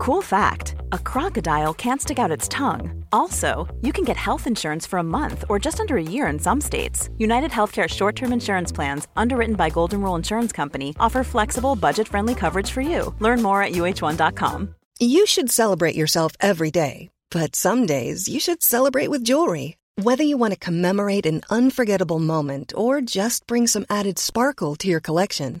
Cool fact a crocodile can't stick out its tongue. Also, you can get health insurance for a month or just under a year in some states. United Healthcare short term insurance plans, underwritten by Golden Rule Insurance Company, offer flexible, budget friendly coverage for you. Learn more at uh1.com. You should celebrate yourself every day, but some days you should celebrate with jewelry. Whether you want to commemorate an unforgettable moment or just bring some added sparkle to your collection,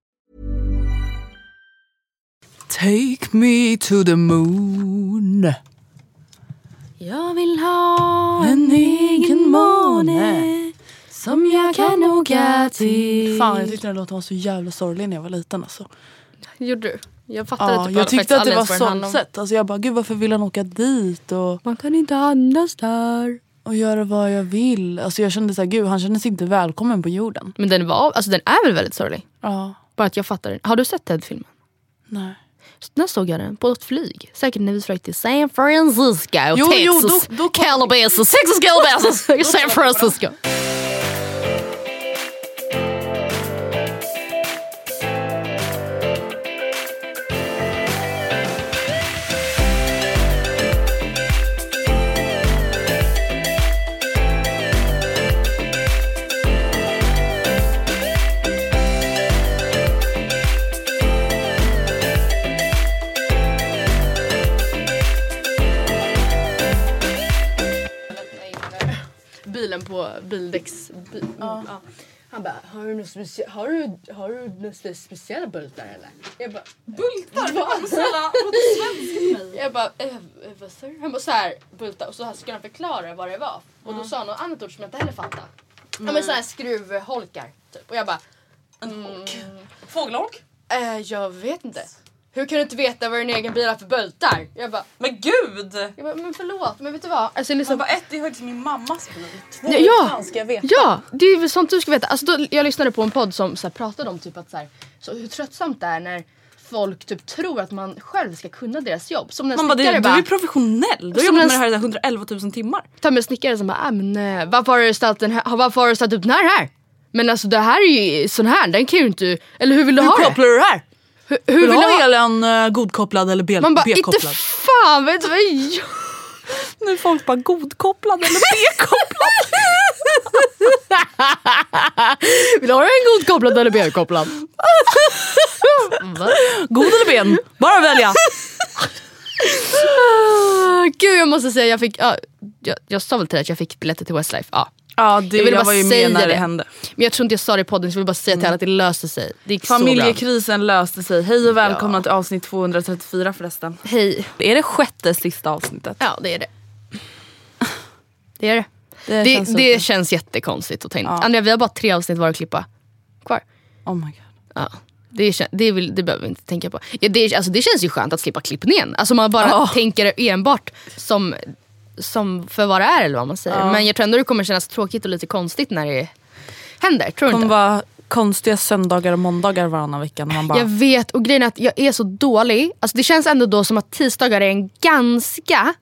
Take me to the moon. Jag vill ha En egen måne som jag kan åka till. Fan jag tyckte den låten var så jävla sorglig när jag var liten alltså. Gjorde du? Jag fattade Ja, typ jag tyckte att det var sorgset. Alltså jag bara gud varför vill han åka dit och, Man kan inte andas där. och göra vad jag vill. Alltså jag kände såhär gud han kändes inte välkommen på jorden. Men den, var, alltså den är väl väldigt sorglig? Ja, Bara att jag fattar den. Har du sett Ted-filmen? nej. När såg jag den? På ett flyg. Säkert när vi flög till San Francisco, Jo, Texas, jo, då- då Calabasas, Texas Calabasas, San Francisco. På bildäcks... Bi, ja. Han bara, har du, specie- har, du, har du några spe- speciella bultar eller? Jag bara, bultar? Jag bara, eh, eh, vad sa du? Han bara såhär, bultar. Och så skulle han förklara vad det var. Och då sa han något annat ord som jag inte heller fattade. Ja men såhär skruvholkar typ. Och jag bara, Fågelholk? eh, jag vet inte. Hur kan du inte veta vad din egen bil har för bultar? Jag bara, Men gud! jag bara men förlåt men vet du vad? Alltså, liksom, bara ett, det är faktiskt min mammas bil. Två, Ja, ja. hur fan ska jag veta? Ja, det är väl sånt du ska veta. Alltså, då, jag lyssnade på en podd som så här, pratade om typ att så här, så hur tröttsamt det är när folk typ tror att man själv ska kunna deras jobb. Som när Man bara, snickare du, bara, du är professionell. Du har Som jobbat en med det här i 111 000 timmar. ta med snickare som bara, ah, men, eh, varför har du ställt den här, varför har du ställt upp den här här? Men alltså det här är ju sån här, den kan ju inte, eller hur vill du Hur ha det? kopplar du det här? Hur, hur Vill vill du ha elen uh, godkopplad eller B- Man bara, inte B-kopplad? fan vet du vad jag Nu är folk bara godkopplad eller B-kopplad. Vill du ha en godkopplad eller B-kopplad? God eller ben? Bara välja. Gud jag måste säga jag fick, ja, jag, jag sa väl till dig att jag fick biljetter till Westlife. Ja. Ja, det, Jag jag, ville bara var ju med när det det. hände. Men jag tror inte jag sa det i podden så jag vill bara säga till alla att det löste sig. Det gick. Familjekrisen löste sig. Hej och välkomna Ja. till avsnitt 234 förresten. Hej. Är det sjätte sista avsnittet? Ja det är det. Det är det. Det Det, känns det, känns jättekonstigt att ta in. Ja. Andrea vi har bara tre avsnitt var att klippa kvar. Oh my god. Ja. Det, det, vill, det behöver vi inte tänka på. Ja, det, alltså, det känns ju skönt att slippa klippningen. Alltså man bara Ja. tänker det enbart som, som för vad det är eller vad man säger. Men jag tror ändå det kommer kännas tråkigt och lite konstigt när det händer. Tror du inte? vara konstiga söndagar och måndagar varannan vecka. När man bara, Jag vet och grejen är att jag är så dålig. Alltså det känns ändå då som att tisdagar är en ganska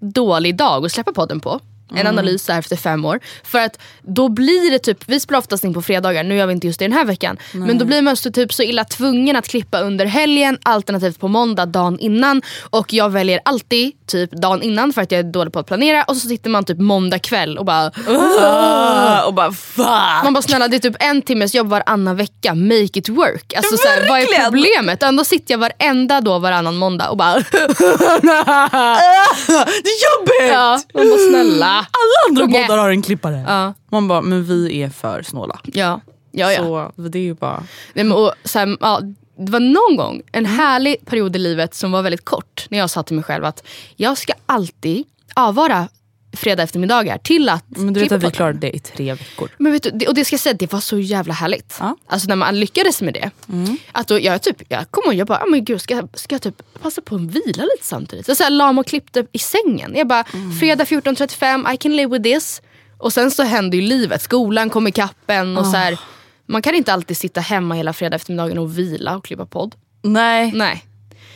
dålig dag att släppa podden på. En analys så här efter fem år. För att då blir det typ, vi spelar oftast in på fredagar, nu gör vi inte just det den här veckan. Men då blir man så, typ så illa tvungen att klippa under helgen, alternativt på måndag dagen innan. Och jag väljer alltid typ dagen innan för att jag är dålig på att planera. Och så sitter man typ måndag kväll och bara Ah, och bara fuck. man bara snälla det är typ en timmes jobb varannan vecka, make it work. Alltså, så här, vad är problemet? Ändå sitter jag varenda då varannan måndag och bara Det är jobbigt! ja, man bara snälla. Alla andra Nej. poddar har en klippare. Ja, Man bara, men vi är för snåla. ja. Ja, ja. Så det är ju bara... Nej, men, och, så här, ja, det var någon gång, en härlig period i livet som var väldigt kort. När jag sa till mig själv att jag ska alltid avvara fredag eftermiddagar till att Men du vet att vi klarade det i tre veckor. Men vet du, och det ska jag säga, det var så jävla härligt. Ja. Alltså när man lyckades med det. Att då, jag, typ, jag kom ihåg, jag bara, ah, men gud, ska, jag- ska jag typ passa på att vila lite samtidigt? Så, så här, la mig och klippte i sängen. Jag bara, fredag 14.35, I can live with this. Och sen så händer ju livet, skolan kom i kappen och så här, Man kan inte alltid sitta hemma hela fredag eftermiddagen och vila och klippa podd. Nej. Nej.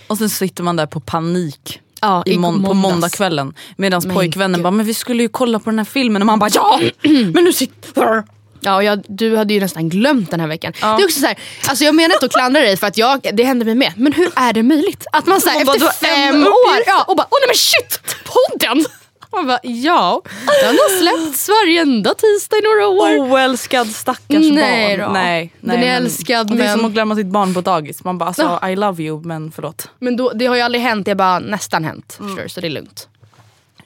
Och sen sitter man där på panik. Ja, I mon- på måndags. måndagskvällen. Medan Men pojkvännen gud. bara, men vi skulle ju kolla på den här filmen. Och man bara, ja! men nu sitter... Ja, och jag, du hade ju nästan glömt den här veckan. Ja. Det är också så här, alltså jag menar inte att klandra dig för att jag, det hände mig med. Men hur är det möjligt? Att man så här, bara, efter en fem år ja, och bara åh nej men shit, podden! Man bara ja, den har släppts varenda tisdag i några år. Oälskad stackars Nej barn. då. Nej, Den är men- älskad, Det är men- som att glömma sitt barn på dagis. Man bara, alltså. I love you men förlåt. Men då, det har ju aldrig hänt, det har bara nästan hänt. Mm. Förstår? Så det är lugnt.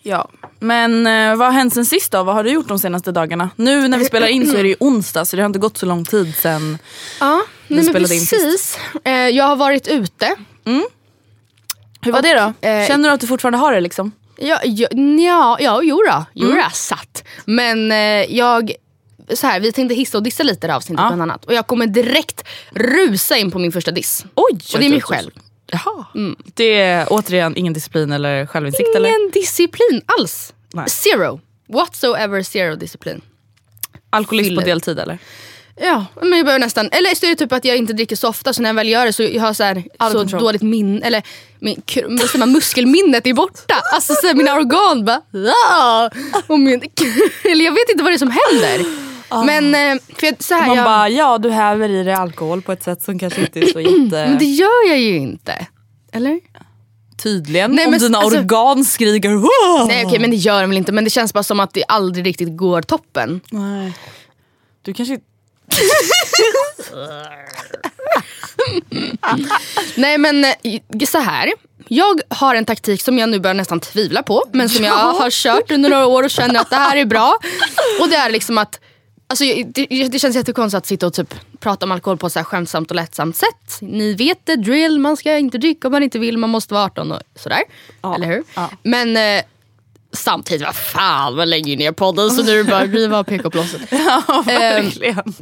Ja. Men eh, vad har hänt sen sist då? Vad har du gjort de senaste dagarna? Nu när vi spelar in så är det ju onsdag så det har inte gått så lång tid sen. Ja, nej, men spelade in sist. precis. Eh, jag har varit ute. Hur var det då? eh, Känner du att du fortfarande har det liksom? Ja, ja, ja, ja jo då. Jo Mm. satt. Men eh, jag, så här, vi tänkte hissa och dissa lite det här avsnittet Ja. bland annat. Och jag kommer direkt rusa in på min första diss. Oj! Och det är mig själv. Jaha. Det är återigen ingen disciplin eller självinsikt eller? Ingen disciplin alls. Nej. Zero. Whatsoever zero disciplin. Alkoholist på deltid eller? Ja, men jag behöver nästan, eller så är det typ att jag inte dricker så ofta så när jag väl gör det så jag har så, här, så control. dåligt minne, eller min, man, muskelminnet är borta. Alltså så här, mina organ bara "Ah!" och min, eller jag vet inte vad det är som händer. Men eh, för så här, Man jag, bara, ja du häver i dig alkohol på ett sätt som kanske inte är så men det jätte... gör jag ju inte. Eller? Tydligen. Nej, om men dina alltså- organ skriker "Wah!" Nej okej men det gör de väl inte men det känns bara som att det aldrig riktigt går toppen. Nej. Du kanske Nej men eh, så här. Jag har en taktik som jag nu börjar nästan tvivla på men som jag har kört under några år och känner att det här är bra. Och det är liksom att Alltså, det, det känns jättekonstigt att sitta och typ prata om alkohol på ett så här skämtsamt och lättsamt sätt. Ni vet det, drill, man ska inte dricka om man inte vill, man måste vara 18 och sådär. Ja, Eller hur? ja. Men eh, samtidigt, vad fan, man lägger ju ner podden så nu är det bara att riva av PK-plåset. Ja, verkligen.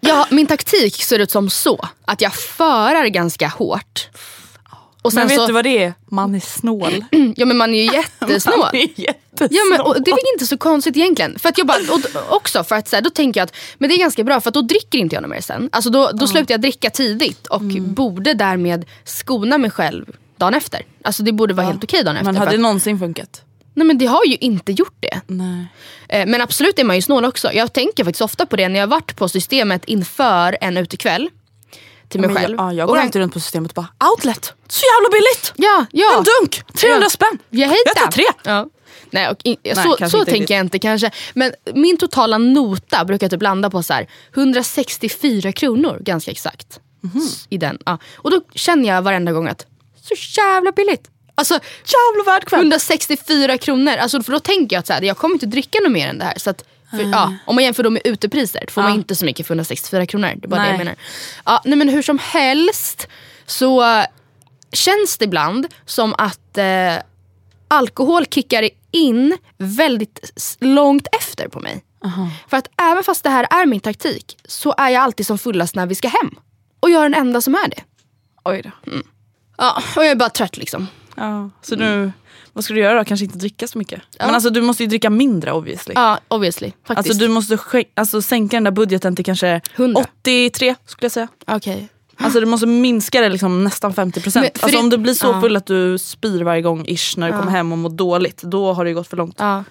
Ja, min taktik ser ut som så. Att jag förar ganska hårt. Och Men vet så, du vad det är? Man är snål. Ja men man är ju jättesnål. Man är jättesnål. Ja, men, och det är väl inte så konstigt egentligen. För att jag bara, och, också för att så här, då tänker jag att men det är ganska bra för att då dricker inte jag mer sen. Alltså då, då slutar jag dricka tidigt och Mm. borde därmed skona mig själv dagen efter. Alltså det borde vara helt okej dagen efter. Men hade det någonsin funkat? Nej men det har ju inte gjort det. Nej. Eh, Men absolut är man ju snål också. Jag tänker faktiskt ofta på det när jag varit på systemet inför en utekväll. Till mig jag, själv. ja, jag går alltid runt på systemet och bara outlet, så jävla billigt! Ja, ja. En dunk, 300 Ja. spänn! Jag Jag tar tre! Ja. Nej, och in, Nej, så så tänker riktigt. jag inte kanske. Men min totala nota brukar typ landa på så här 164 kronor ganska exakt. Mhm. S- I den. Ja. Och då känner jag varenda gång att så jävla billigt. Alltså Jävla värd kväll! 164 kronor. Alltså, för då tänker jag att så här, jag kommer inte dricka något mer än det här. Så att, för, ja, om man jämför då med utepriser får man Ja. inte så mycket för 164 kronor. Det är bara det jag Nej. menar. Ja, nej, men hur som helst så eh, känns det ibland som att eh, alkohol kickar in väldigt långt efter på mig. För att även fast det här är min taktik så är jag alltid som fullast när vi ska hem. Och jag är den enda som är det. Oj då. Ja, och jag är bara trött liksom. Ja, så nu, vad ska du göra då? Kanske inte dricka så mycket? Men alltså du måste ju dricka mindre obviously. Ja, obviously. Faktiskt. Alltså du måste alltså, sänka den där budgeten till kanske 100. 83 skulle jag säga. Okej. Alltså du måste minska det liksom nästan 50%. Men Alltså det- om du blir så Ja. full att du spyr varje gång ish när du kommer hem och mår dåligt, då har det ju gått för långt. Ja.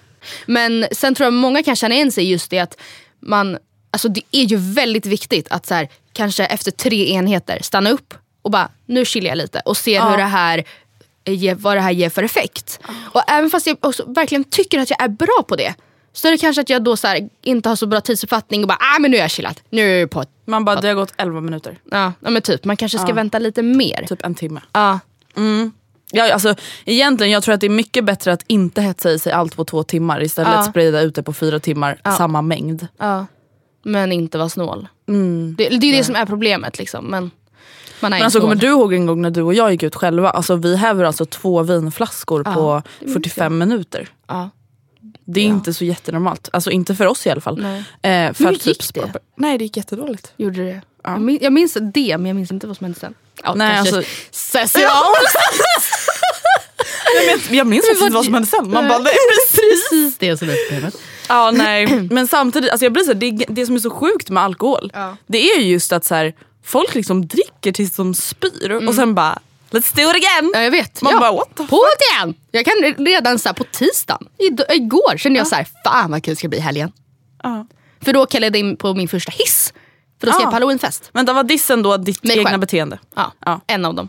Men sen tror jag många kan känna igen sig just det att man, alltså det är ju väldigt viktigt att så här, kanske efter tre enheter stanna upp och bara nu chillar jag lite och ser hur det här vad det här ger för effekt. Och även fast jag också verkligen tycker att jag är bra på det så är det kanske att jag då så här, inte har så bra tidsuppfattning och bara ah, men nu är jag chillat. Nu är jag på Man bara, det har gått 11 minuter. ja, ja, men typ, man kanske ska vänta lite mer. Typ en timme. Ja. Ja, alltså, egentligen jag tror att det är mycket bättre att inte hetsa i sig allt på två timmar istället Ja. sprida ut det på fyra timmar, samma mängd. Ja. men inte vara snål. Det, det är det som är problemet. Liksom. Men man Men alltså, kommer du ihåg en gång när du och jag gick ut själva? Alltså, vi häver alltså två vinflaskor på det är 45 minuter. Ja. Det är inte så jättenormalt. Alltså inte för oss i alla fall. Nej. Eh, för Hur typ gick det? Nej det gick jättedåligt. Gjorde det? Jag, minns, jag minns det, men jag minns inte vad som hände sen. Ja, Nej, alltså- session. Jag minns faktiskt inte vad som hände sen. Man bara, nej, Precis det som är problemet. Ja nej men samtidigt, alltså jag blir så här, det, det som är så sjukt med alkohol Ja. det är ju just att så här, folk liksom dricker tills de spyr och sen bara let's do it again. Ja, jag vet. Man ja. bara, what the På igen! Jag kan redan så på tisdagen, igår kände jag så här, fan vad kul det ska bli i helgen. Ja. För då kallade jag in på min första hiss. För då ska Ja. jag på halloweenfest. Vänta var dissen då ditt Mig egna själv. beteende? Ja, Ja. en av dem.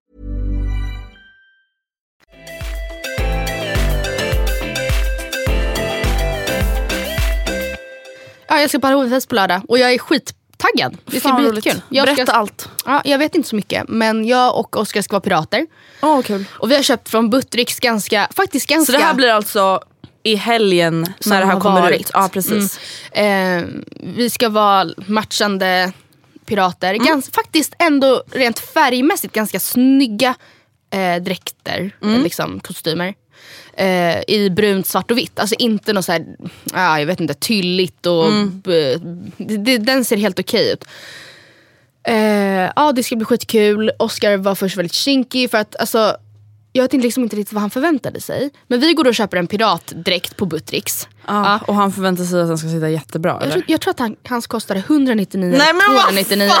Ja, jag ska på halloweenfest på lördag och jag är skittaggad. Det ska Fan, bli jättekul. Jag Berätta ska, allt. Ja, jag vet inte så mycket men jag och Oskar ska vara pirater. Åh kul. Och vi har köpt från Buttricks ganska, faktiskt ganska... Så det här blir alltså i helgen när det här kommer varit. ut? Ja precis. Eh, vi ska vara matchande pirater. Mm. Gans, faktiskt ändå rent färgmässigt ganska snygga eh, dräkter, Mm. liksom kostymer. Eh, I brunt, svart och vitt. Alltså inte något så här, ah, jag vet inte, tylligt och... Mm. b- det, det, den ser helt okej ut. Eh, ja, det ska bli skitkul. Oscar var först väldigt kinky för att alltså, jag vet inte, liksom inte riktigt vad han förväntade sig. Men vi går och köper en piratdräkt på Buttricks. Ja, Och han förväntar sig att den ska sitta jättebra Jag tror, jag tror att han, hans kostade 199 Nej, men vad 299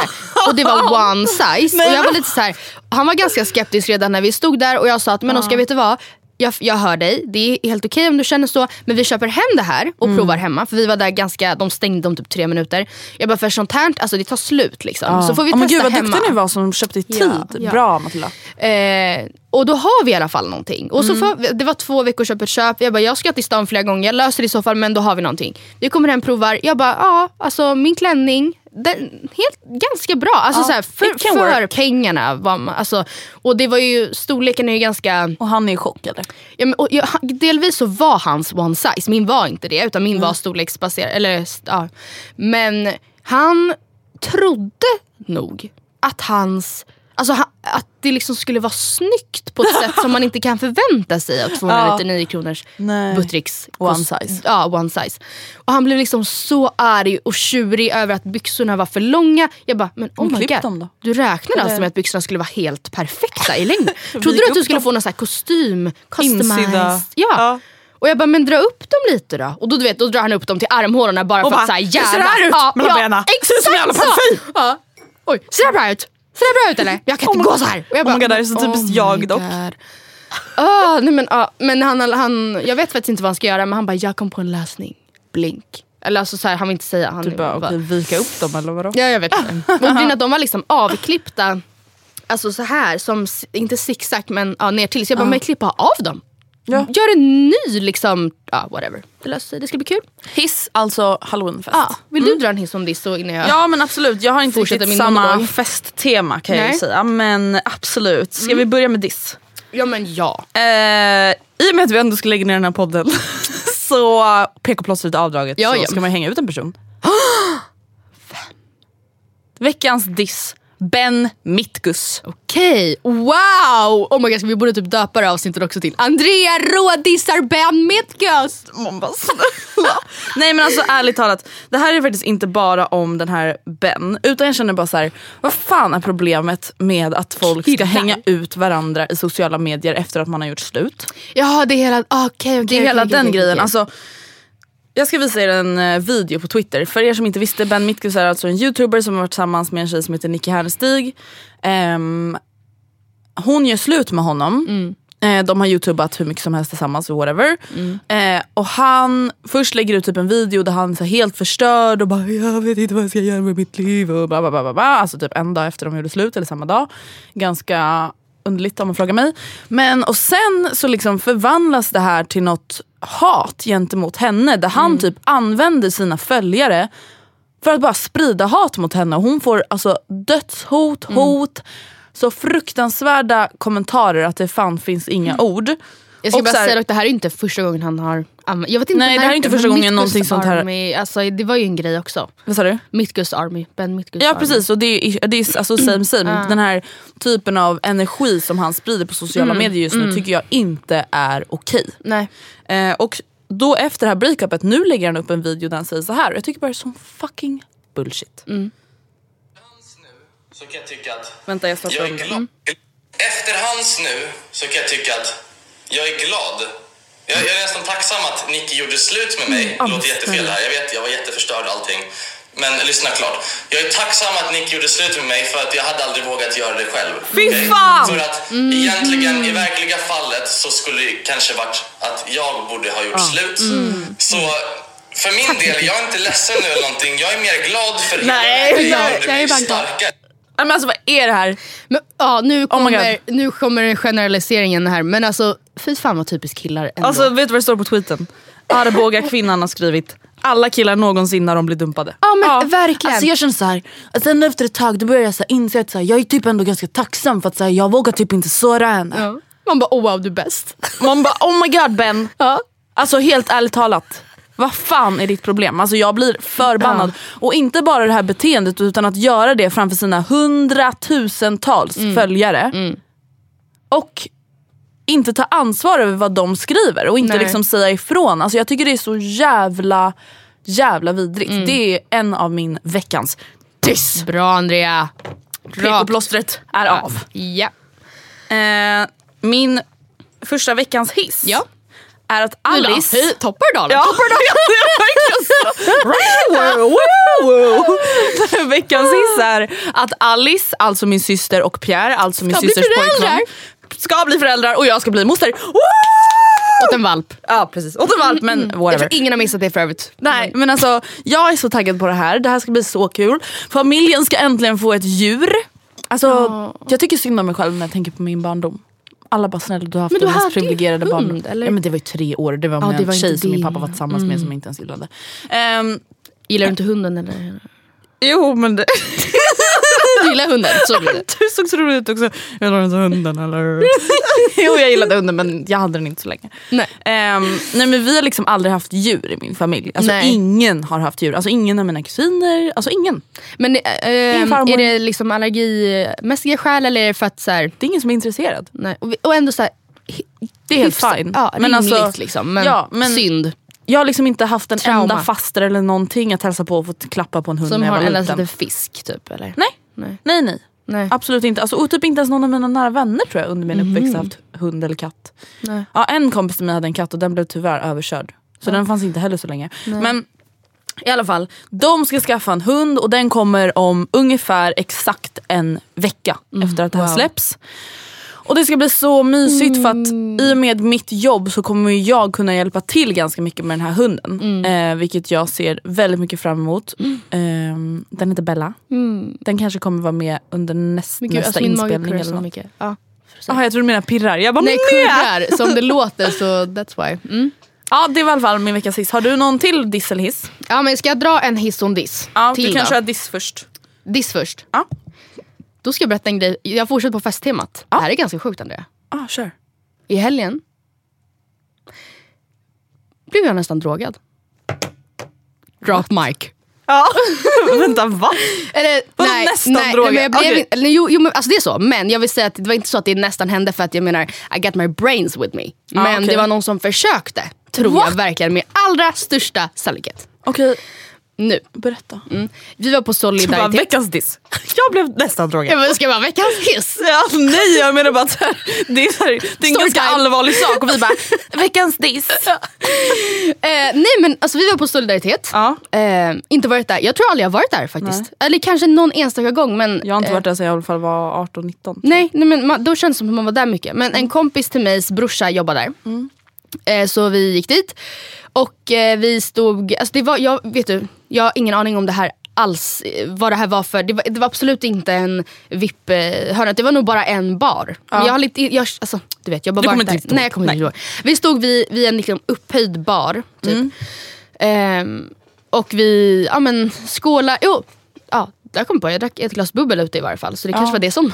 och det var one size. och jag var lite så här, han var ganska skeptisk redan när vi stod där och jag sa att men Oskar vet du vad? Jag, jag hör dig, det är helt okej om du känner så men vi köper hem det här och provar hemma för vi var där ganska, de stängde om typ tre minuter. Jag bara för sånt här, alltså det tar slut liksom. Så får vi Ja, men testa gud vad hemma. duktig ni var som köpte i tid. Ja, ja. Bra Matilda. Eh, och då har vi i alla fall någonting. Och så får, vi- det var två veckors köp köp. Jag bara, jag ska till stan flera gånger. Jag löser det i så fall men då har vi någonting. Vi kommer hem provar. Jag bara, ja alltså min klänning. Helt, ganska bra. Alltså, Ja, så här, för, för pengarna. Var man, alltså, och det var ju, storleken är ju ganska... Och han är i chock eller? Ja, men, och, jag, delvis så var hans one size. Min var inte det. Utan min var storleksbaserad. Eller, ja. Men han trodde nog att hans... Alltså att det liksom skulle vara snyggt på ett sätt som man inte kan förvänta sig av 299 kronors Nej. Buttricks One size. Ja, one size. Och han blev liksom så arg och tjurig över att byxorna var för långa. Jag bara, men oh my god. dem då. Du räknade alltså Eller- med att byxorna skulle vara helt perfekta i längd. Trodde du att du skulle dem. få någon så här kostym, customized? Ja. Ja. Och jag bara, men dra upp dem lite då. Och då, du vet, då drar han upp dem till armhålorna bara Och för att bara, såhär "Hur ser jävla... det här ut mellan benen? Ser ut som en jävla exakt så. parfym." Ja. Oj, ser det bra ut? Ser det bra ut eller? Jag kan Oh inte my- gå så här. Och jag oh my God, det är så "Oh typiskt my jag dock." Ah, nej men, ah, men han, han, jag vet faktiskt inte vad han ska göra men han bara, jag kom på en lösning. Blink. Eller alltså så här, han vill inte säga. Han Du bara, okej, vika upp dem eller vadå? Ja jag vet inte. De var liksom avklippta, alltså så här, som, inte zigzag men ja, ner till. Så jag bara, men klippa av dem. Ja. Gör en ny liksom, ja whatever. Det löser sig, det ska bli kul. Hiss, alltså halloweenfest. Ja. Vill du dra en hiss om diss så innan jag... Ja men absolut, jag har inte riktigt samma monolog. festtema kan jag Nej. säga. Men absolut, ska vi börja med diss? ja men ja. Eh, I och med att vi ändå ska lägga ner den här podden så PK-plåstret är avdraget Ja, så ja. ska man hänga ut en person. Veckans diss. Ben Mittgus. Okej, wow! Oh my God, vi borde typ döpa det här avsnittet också till Andrea rådissar Ben Mitkus. Man bara, snälla. Nej men alltså ärligt talat, det här är faktiskt inte bara om den här Ben. Utan jag känner bara så här: vad fan är problemet med att folk ska Killar. hänga ut varandra i sociala medier efter att man har gjort slut? Ja det är hela, okej okej. Det är hela den grejen. Alltså, jag ska visa er en eh, video på Twitter. För er som inte visste, Ben Mitkus är alltså en youtuber som har varit tillsammans med en tjej som heter Nicky Hernestig. Ehm, hon gör slut med honom. Eh, de har youtubat hur mycket som helst tillsammans whatever. Eh, och han först lägger ut typ en video där han är helt förstörd och bara jag vet inte vad jag ska göra med mitt liv. Och bla, bla, bla, bla. Alltså typ en dag efter de gjorde slut eller samma dag. Ganska underligt om man frågar mig. Men och sen så liksom förvandlas det här till något hat gentemot henne där han typ använder sina följare för att bara sprida hat mot henne. Hon får alltså dödshot, hot, så fruktansvärda kommentarer att det fan finns inga ord. Jag ska Och bara här- säga att det här är inte första gången han har använt, jag vet inte Nej, det här är inte första gången någonting sånt här- Army, alltså, det var ju en grej också. Vad sa du? Mitkus Army, Ben Mitkus Ja Army. precis, och det är, det är alltså same same. Den här typen av energi som han sprider på sociala medier just nu tycker jag inte är okej. Nej. Eh, och då efter det här breakupet, nu lägger han upp en video där han säger så här. jag tycker bara det är sån fucking bullshit. så kan jag tycka att Vänta jag startar om glad. Efterhands nu så kan jag tycka att jag är glad. Jag, jag är nästan tacksam att Nicky gjorde slut med mig. Det låter jättefel här. Jag vet, jag var jätteförstörd allting. Men lyssna klart. Jag är tacksam att Nicky gjorde slut med mig för att jag hade aldrig vågat göra det själv. Fy Okej? fan! För att egentligen i verkliga fallet så skulle det kanske varit att jag borde ha gjort slut. Så för min del, jag är inte ledsen nu eller någonting. Jag är mer glad för Nej, det jag- är bara glad. starkare. Nej, Men alltså vad är det här? Men, ja, nu, Oh kommer, God. nu kommer generaliseringen här. Men alltså, fy fan vad typiskt killar ändå. Alltså vet du vad det står på tweeten? Arboga kvinnan har skrivit alla killar någonsin när de blir dumpade. Ja, men verkligen. Alltså jag känner så här, att sen efter ett tag då börjar jag så här inse att så här, jag är typ ändå ganska tacksam för att så här, jag vågar typ inte såra henne. ja. Man bara, oh wow du är bäst. Man bara oh my god Ben. Ja. Alltså helt ärligt talat. Vad fan är ditt problem? Alltså jag blir förbannad. Och inte bara det här beteendet utan att göra det framför sina hundratusentals följare. Och inte ta ansvar över vad de skriver och inte Nej. liksom säga ifrån. Alltså jag tycker det är så jävla jävla vidrigt. Det är en av min veckans diss. Bra Andrea. PK-plåstret är av. Ja. Eh, min första veckans hiss Ja. är att Alice... Hej, Toppardalen. Ja. Veckans hiss är att Alice, alltså min syster och Pierre, alltså min Ska systers pojkvän, ska bli föräldrar och jag ska bli moster. Woo! Åt en valp. Ja precis, åt en valp men Jag whatever. tror ingen har missat det för övrigt. Nej men alltså jag är så taggad på det här, det här ska bli så kul. Familjen ska äntligen få ett djur. Alltså jag tycker synd om mig själv när jag tänker på min barndom. Alla bara snälla du har haft Men du den mest privilegierade barndom. eller? Ja men det var ju tre år, det var Ja, med det en var tjej inte som min pappa var tillsammans med som inte ens gillade. Ehm, Gillar du inte hunden eller? jo men det... Du gillar hunden, så blir det. Du såg så rolig ut också. Jag inte hunden eller? jo jag gillade hunden men jag hade den inte så länge. Nej. Ehm, nej men vi har liksom aldrig haft djur i min familj. Alltså Nej. ingen har haft djur. Alltså ingen av mina kusiner. Alltså ingen. Men eh, Ingen farmor. är det liksom allergimässiga skäl eller är det för att så här, Det är ingen som är intresserad. nej. Och, vi- och ändå så här, Det är helt fine. Ja, Men rimligt alltså- liksom. Men, ja, men- synd. Jag har liksom inte haft en Trauma. enda faster eller någonting att hälsa på och fått klappa på en hund Som när jag har var liten. lite fisk typ eller? Nej. Nej. nej, nej. Nej. Absolut inte. Alltså, och typ inte ens någon av mina nära vänner tror jag under min uppväxt har haft hund eller katt. Nej. Ja, en kompis till mig hade en katt och den blev tyvärr överkörd. Så den fanns inte heller så länge. Men i alla fall, de ska skaffa en hund och den kommer om ungefär exakt en vecka efter att det här wow. släpps. Och det ska bli så mysigt för att i och med mitt jobb så kommer jag kunna hjälpa till ganska mycket med den här hunden. Eh, vilket jag ser väldigt mycket fram emot. Ehm, den heter Bella. Den kanske kommer vara med under näst, gud, nästa alltså, min mage inspelning. eller något. mycket. Ja. Jaha, jag tror du menar pirrar. Jag bara, Nej kurrar, som det låter så that's why. Mm. Ja det var i alla fall min veckas hiss. Har du någon till diss eller hiss? Ja men ska jag dra en hiss och en diss? Ja, till du kan då? köra diss först. Diss först. Ja. Då ska jag berätta en grej. Jag fortsätter på festtemat. Det här är ganska sjukt Andrea. Ah, kör. I helgen blev jag nästan drogad. Drop mic. Ja. Vänta va? Eller, Vadå nästan drogad? men jag blev, eller, jo, jo, men, alltså det är så. Men jag vill säga att det var inte så att det nästan hände för att jag menar I got my brains with me. Men okej. det var någon som försökte. Tror jag What? verkligen med allra största sannolikhet. Okej, Nu. berätta. Mm. Vi var på Bara, solidaritet. veckans diss. Jag blev nästan drogad. Jag bara, ska jag vara veckans hiss? Ja, nej jag menar bara att det är, så här, det är en ganska allvarlig sak och vi bara veckans diss. Eh, nej men alltså vi var på solidaritet. Ja. Eh, inte varit där. Jag tror aldrig jag varit där faktiskt. Eller kanske någon enstaka gång. Men, Jag har inte eh, varit där sedan jag i alla fall var 18-19. Nej, nej men man, då känns det som att man var där mycket. Men en kompis till mig brorsa jobbar där. Eh, så vi gick dit. Och eh, vi stod, alltså det var, jag, vet du, jag har ingen aning om det här alls, eh, vad det här var för. Det var, det var absolut inte en VIP-hörna, det var nog bara en bar. Men jag har lite, jag, alltså, du vet, jag bara Du kommer inte? Nej jag kommer inte ihåg. Vi stod vid, vid en liksom upphöjd bar. Typ. Ehm, och vi ja, men, skåla, jo, ja, jag kom på, jag drack ett glas bubbel ute i varje fall. Så det kanske var det som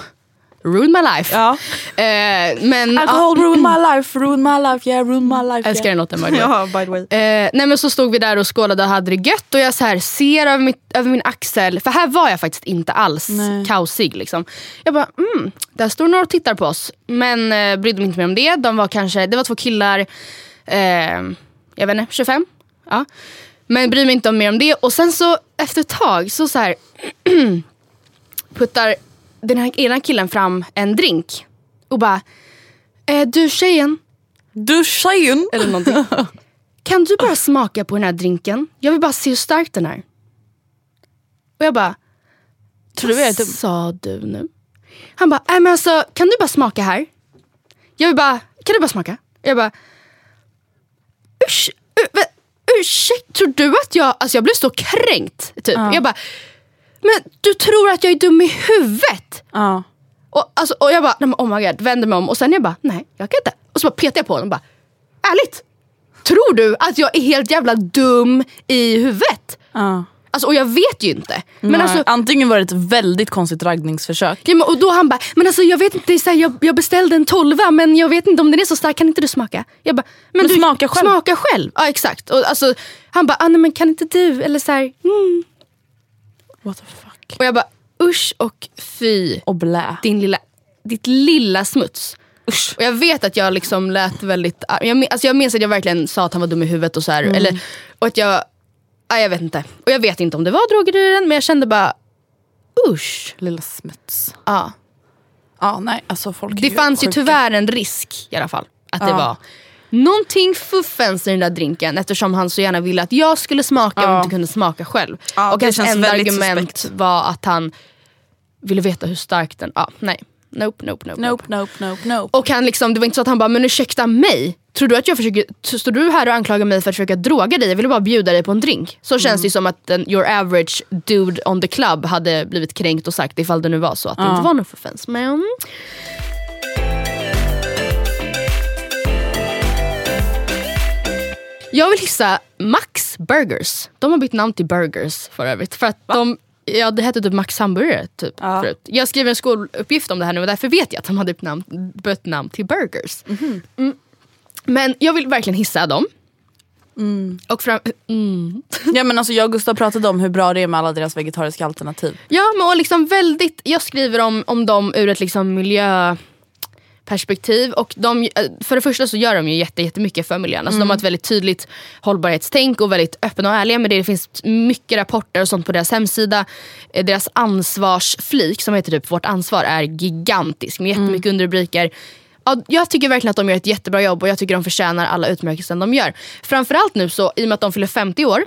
ruined my life. Ja. Eh, men, Alcohol ja, ruin my life, ruin my life, yeah ruin my life. älskar yeah. den låten by the way. Ja, by the way. Eh, nej men så stod vi där och skålade och hade det gött och jag så här ser över, mitt, över min axel, för här var jag faktiskt inte alls Nej. kaosig. Liksom. Jag bara, mm, där står några och tittar på oss. Men eh, brydde mig inte mer om det. De var kanske, det var två killar, eh, jag vet inte, 25. Ja. Men brydde mig inte om mer om det. Och sen så efter ett tag så, så här, puttar den här ena killen fram en drink och bara, eh, du tjejen, Du tjejen. eller någonting. Kan du bara smaka på den här drinken? Jag vill bara se hur stark den är. Och jag bara, Tror du jag är vad sa du nu? Han bara, nej men alltså kan du bara smaka här? Jag vill bara, kan du bara smaka? Jag bara, usch, u- vä- ursäkta, tror du att jag, alltså jag blev så kränkt. Typ. Jag bara, men du tror att jag är dum i huvudet? Ja. Och, alltså, och jag bara, nej, men oh my god, vänder mig om och sen jag bara, nej jag kan inte. Och så bara petar jag på honom och bara, ärligt? Tror du att jag är helt jävla dum i huvudet? Ja. Alltså, och jag vet ju inte. Men Nej, alltså, Antingen var det ett väldigt konstigt raggningsförsök. ja, men, och då han bara, men alltså jag vet inte, så här, jag, jag beställde en tolva men jag vet inte om den är så stark, kan inte du smaka? Jag bara, men, Men du, smaka själv. Smaka själv. Ja exakt. Och, alltså, han bara, ah, nej, men kan inte du? Eller så här, mm. What the fuck. Och jag bara, usch och fy. Och blä. din lilla, ditt lilla smuts. Och jag vet att jag liksom lät väldigt. Jag, alltså jag minns att jag verkligen sa att han var dum i huvudet och så här, eller, och att jag, ja, jag vet inte. Och jag vet inte om det var droger i den men jag kände bara usch. Lilla smuts. Ja. Ja nej alltså folk Det fanns ju tyvärr en risk i alla fall. Att det var någonting fuffens i den där drinken eftersom han så gärna ville att jag skulle smaka och Ja. inte kunde smaka själv. Ja, och hans enda argument suspekt. var att han ville veta hur stark den... Ja, nej. Nope, nope, nope. Nope, nope, nope, nope. Och han liksom, det var inte så att han bara, men ursäkta mig? Tror du att jag försöker, står du här och anklagar mig för att försöka droga dig? Jag ville bara bjuda dig på en drink. Så känns det som att en, your average dude on the club hade blivit kränkt och sagt ifall det nu var så att det inte var någon förfens. Men... Jag vill hissa Max Burgers. De har bytt namn till Burgers för övrigt. För att de, ja, det hette typ Max Hamburgare typ, Ja. förut. Jag skrev en skoluppgift om det här nu och därför vet jag att de hade bytt namn, bytt namn till Burgers. Mm. Men jag vill verkligen hissa dem. Och fram, mm. Ja men alltså jag och Gustav pratade om hur bra det är med alla deras vegetariska alternativ. Ja, men och liksom väldigt, jag skriver om, om dem ur ett liksom miljöperspektiv. Och de, för det första så gör de ju jätte, jättemycket för miljön. Alltså De har ett väldigt tydligt hållbarhetstänk och väldigt öppna och ärliga med det. Det finns mycket rapporter och sånt på deras hemsida. Eh, Deras ansvarsflik som heter typ Vårt ansvar är gigantisk med jättemycket underrubriker. Ja, jag tycker verkligen att de gör ett jättebra jobb och jag tycker de förtjänar alla utmärkelser de gör. Framförallt nu så, i och med att de fyller 50 år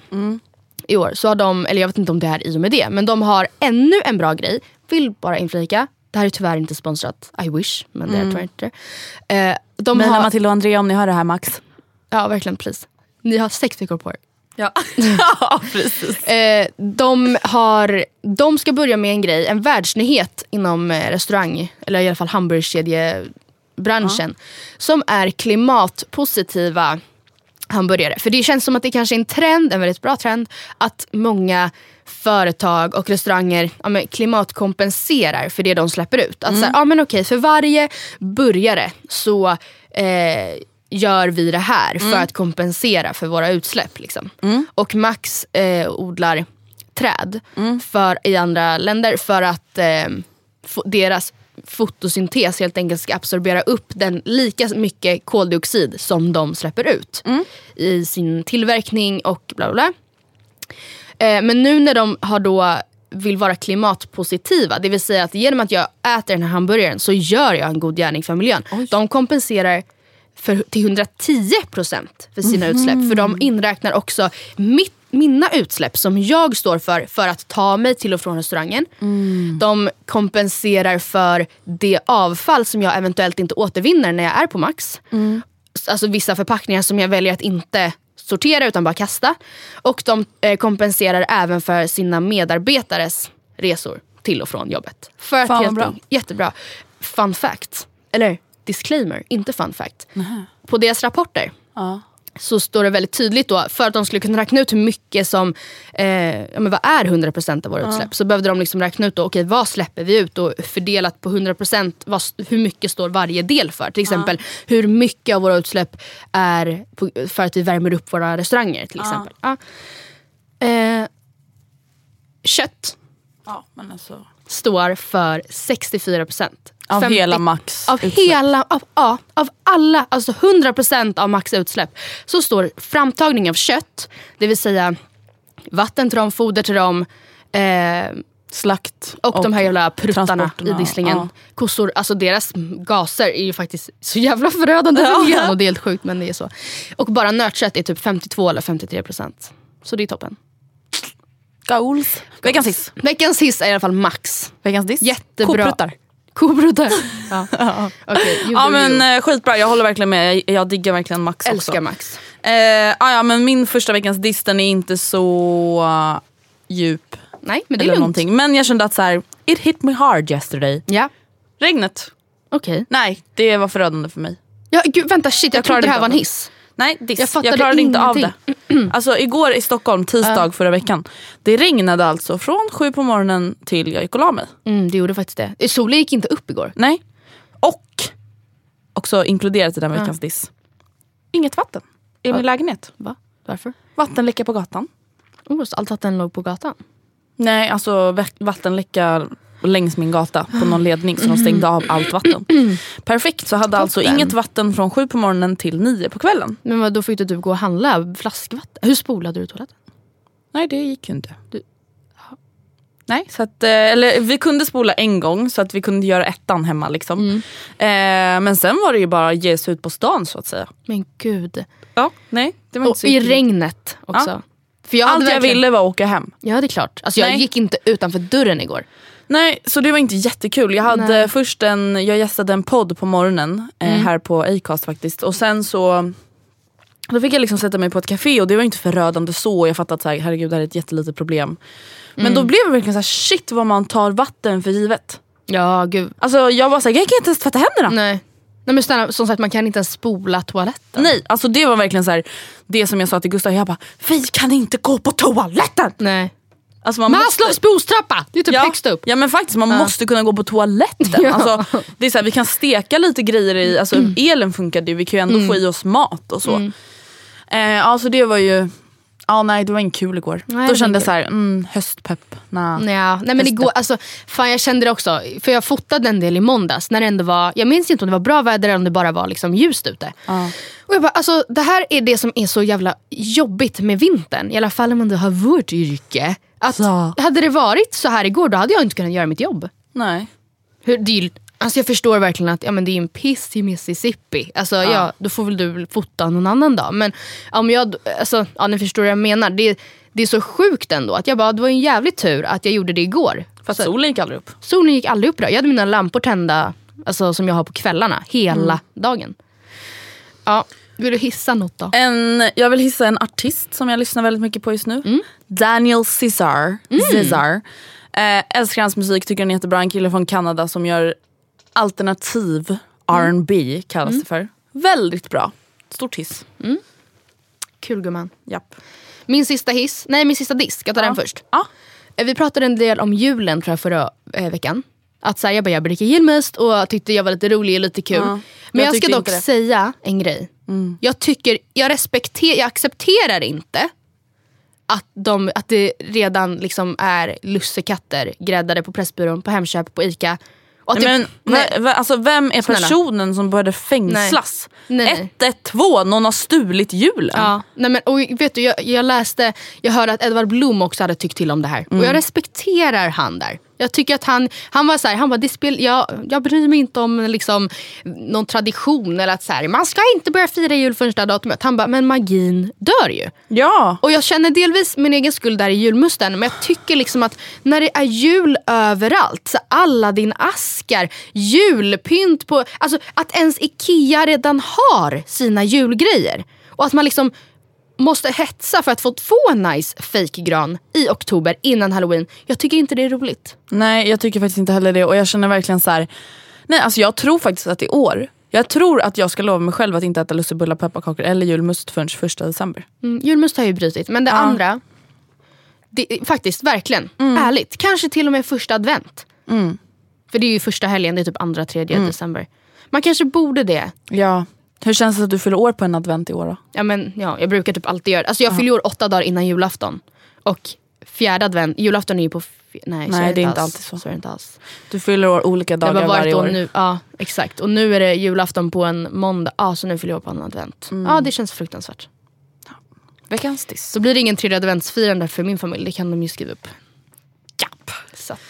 i år så har de, eller jag vet inte om det är i och med det, men de har ännu en bra grej. Vill bara inflika, det här är tyvärr inte sponsrat, I wish, men det är tyvärr inte. Eh, de Mejla har, Matilda och Andrea om ni hör det här Max. ja verkligen please. Ni har sex veckor på er. Ja, ja precis. Eh, de, har, de ska börja med en grej, en världsnyhet inom eh, restaurang, eller i alla fall hamburgerkedjebranschen. Som är klimatpositiva hamburgare. För det känns som att det kanske är en trend, en väldigt bra trend, att många företag och restauranger ja, klimatkompenserar för det de släpper ut. Att så här, ja, men okej, för varje burgare så eh, gör vi det här för att kompensera för våra utsläpp. Liksom. Och Max eh, odlar träd för, i andra länder för att eh, deras fotosyntes helt enkelt ska absorbera upp den lika mycket koldioxid som de släpper ut i sin tillverkning och bla bla bla. Eh, men nu när de har då vill vara klimatpositiva, det vill säga att genom att jag äter den här hamburgaren så gör jag en god gärning för miljön. De kompenserar för, till 110% för sina utsläpp. För de inräknar också mitt, mina utsläpp som jag står för, för att ta mig till och från restaurangen. De kompenserar för det avfall som jag eventuellt inte återvinner när jag är på Max. Alltså vissa förpackningar som jag väljer att inte sortera utan bara kasta. Och de eh, kompenserar även för sina medarbetares resor till och från jobbet. För att Fan, vad helt bra. Jättebra. Fun fact, eller disclaimer, inte fun fact. På deras rapporter så står det väldigt tydligt då, för att de skulle kunna räkna ut hur mycket som, eh, ja, men vad är 100% av våra utsläpp? Så behövde de liksom räkna ut då, okej, vad släpper vi ut och fördelat på 100% vad, hur mycket står varje del för? Till exempel hur mycket av våra utsläpp är på, för att vi värmer upp våra restauranger till exempel. Ja. Eh, kött Ja, alltså. står för 64%. Av 50 hela Max Av utsläpp. hela, av, ja, av alla, alltså 100% av Max utsläpp. Så står framtagning av kött, det vill säga vatten till dem, foder till dem, eh, Slakt och, de här jävla pruttarna i disslingen. ja. Kossor, alltså deras gaser är ju faktiskt så jävla förödande för miljön och det är helt sjukt men det är så. Och bara nötkött är typ 52 eller 53%. Så det är toppen. Goals. Veckans hiss. Veckans hiss är i alla fall Max. Veckans diss. Jättebra. Kopruttar. Kobruttar. Ja. You Ja do you. men eh, skitbra, jag håller verkligen med. Jag, jag diggar verkligen Max Älskar också. Max. Eh, ah, ja, men min första veckans diss den är inte så uh, djup. Nej men det är eller lugnt. någonting. Men jag kände att så här, it hit me hard yesterday. Ja, Regnet. okej. Nej, det var förödande för mig. Ja, gud, vänta shit jag, Jag trodde klarade det här var en hiss. Nej, diss. Jag Jag, klarade inte av ingenting. det. Alltså igår i Stockholm, tisdag förra veckan. Det regnade alltså från sju på morgonen till jag gick och la mig. Mm, det gjorde faktiskt det. Solen gick inte upp igår. Nej. Och också inkluderat i den veckans diss. Inget vatten i min lägenhet. Va? Varför? Vattenläcka på gatan. Oh, så allt vatten låg på gatan. Nej, alltså vattenläcka längs min gata på någon ledning så de stängde av allt vatten. Perfekt, så hade alltså inget vatten från sju på morgonen till nio på kvällen. Men vad, då fick du typ gå och handla flaskvatten. Hur spolade du toaletten? Nej, det gick ju inte. Du... Nej, så att, eh, eller, vi kunde spola en gång så att vi kunde göra ettan hemma. Liksom. Eh, men sen var det ju bara ge sig ut på stan så att säga. Men gud. Ja, nej, det var inte Och så i regnet också. Ja. För jag Allt jag verkligen- ville var att åka hem. Ja det är klart. Alltså, jag Nej. gick inte utanför dörren igår. Nej, så det var inte jättekul. Jag hade Nej. först en, jag gästade en podd på morgonen eh, här på Acast faktiskt. Och sen så då fick jag liksom sätta mig på ett café och det var inte förödande så. Jag fattade att så här, herregud det här är ett jättelitet problem. Men då blev det verkligen så här, shit vad man tar vatten för givet. Ja gud. Alltså jag var såhär, jag kan inte ens tvätta händerna. Nej. Nej men snälla, som sagt man kan inte ens spola toaletten. Nej, alltså det var verkligen så här, det som jag sa till Gustav, jag bara, vi kan inte gå på toaletten! Nej. Alltså man Maslows behovstrappa! Det är typ ja, högst upp. ja men faktiskt, man måste kunna gå på toaletten. Ja. Alltså, det är så här, vi kan steka lite grejer i, alltså elen funkade ju, vi kan ju ändå Mm. få i oss mat och så. Eh, ja så det var ju, ja nej det var inte kul igår. Nej, Då kände jag så här, mm, höstpepp. Nah. Nej, nej men igår, alltså, fan jag kände det också. För jag fotade en del i måndags när det ändå var, jag minns inte om det var bra väder eller om det bara var liksom ljust ute. Och jag bara, alltså, det här är det som är så jävla jobbigt med vintern. I alla fall om man har vårt yrke. Att, Så. Hade det varit så här igår då hade jag inte kunnat göra mitt jobb. Nej. Hur, det är, alltså jag förstår verkligen att ja, men det är en piss i Mississippi. Alltså, ja. då får väl du fota någon annan dag. Men om jag, alltså, ja, ni förstår vad jag menar. Det, det är så sjukt ändå. Att jag bara, det var en jävlig tur att jag gjorde det igår. För att Så- solen gick aldrig upp. Solen gick aldrig upp då. Jag hade mina lampor tända alltså, som jag har på kvällarna hela dagen. Ja, vill du hissa något då? En, jag vill hissa en artist som jag lyssnar väldigt mycket på just nu. Mm. Daniel Cesar. Cesar. Eh, älskar hans musik, tycker han är jättebra. En kille från Kanada som gör alternativ R&B kallas Mm. det för. Väldigt bra. Stort hiss. Kul gumman. Japp. Min sista hiss, nej min sista disk, jag tar den först. Ja. Eh, Vi pratade en del om julen tror jag förra eh, veckan. Att så här, jag bara, jag dricker julmust och tyckte jag var lite rolig och lite kul. Ja, Men jag ska dock det. säga en grej. Jag tycker, jag respekterar, jag accepterar inte att, de, att det redan liksom är lussekatter gräddade på Pressbyrån, på Hemköp, på ICA. Och att Men nej, va, alltså, vem är Snälla. personen som började fängslas? Nej. Nej, nej. 112, någon har stulit julen. Ja, nej men, och vet du, jag, jag läste, jag hörde att Edvard Blom också hade tyckt till om det här. Och jag respekterar han där. Jag tycker att han, han var så här, han bara, det spel, jag, jag bryr mig inte om liksom, någon tradition eller att så här, man ska inte börja fira jul förrän det här datumet. Han bara, men magin dör ju. Ja. Och jag känner delvis min egen skuld där i julmusten. Men jag tycker liksom att när det är jul överallt, så alla din askar, julpynt på... Alltså att ens Ikea redan har sina julgrejer. Och att man liksom måste hetsa för att få, få en nice fake-gran i oktober innan halloween. Jag tycker inte det är roligt. Nej jag tycker faktiskt inte heller det och jag känner verkligen så här. Nej alltså jag tror faktiskt att i år, jag tror att jag ska lova mig själv att inte äta lussebullar, pepparkakor eller julmust förrän första december. Mm, julmust har jag ju brutit. Men det andra, det, faktiskt verkligen, ärligt. Kanske till och med första advent. För det är ju första helgen, det är typ andra, tredje december. Man kanske borde det. Ja. Hur känns det att du fyller år på en advent i år då? Ja, men, ja, jag brukar typ alltid göra det. Alltså, jag fyller år åtta dagar innan julafton. Och fjärde advent, julafton är ju på... Nej, Nej, det är inte alls. alltid så. så är det inte alls. Du fyller år olika Det har dagar bara varje år. nu. Ja, exakt. Och nu är det julafton på en måndag. Ja, så nu fyller jag år på en advent. Ja, det känns fruktansvärt. Veckans diss. Så blir det ingen tredje adventsfirande för min familj. Det kan de ju skriva upp. Japp. Så. att-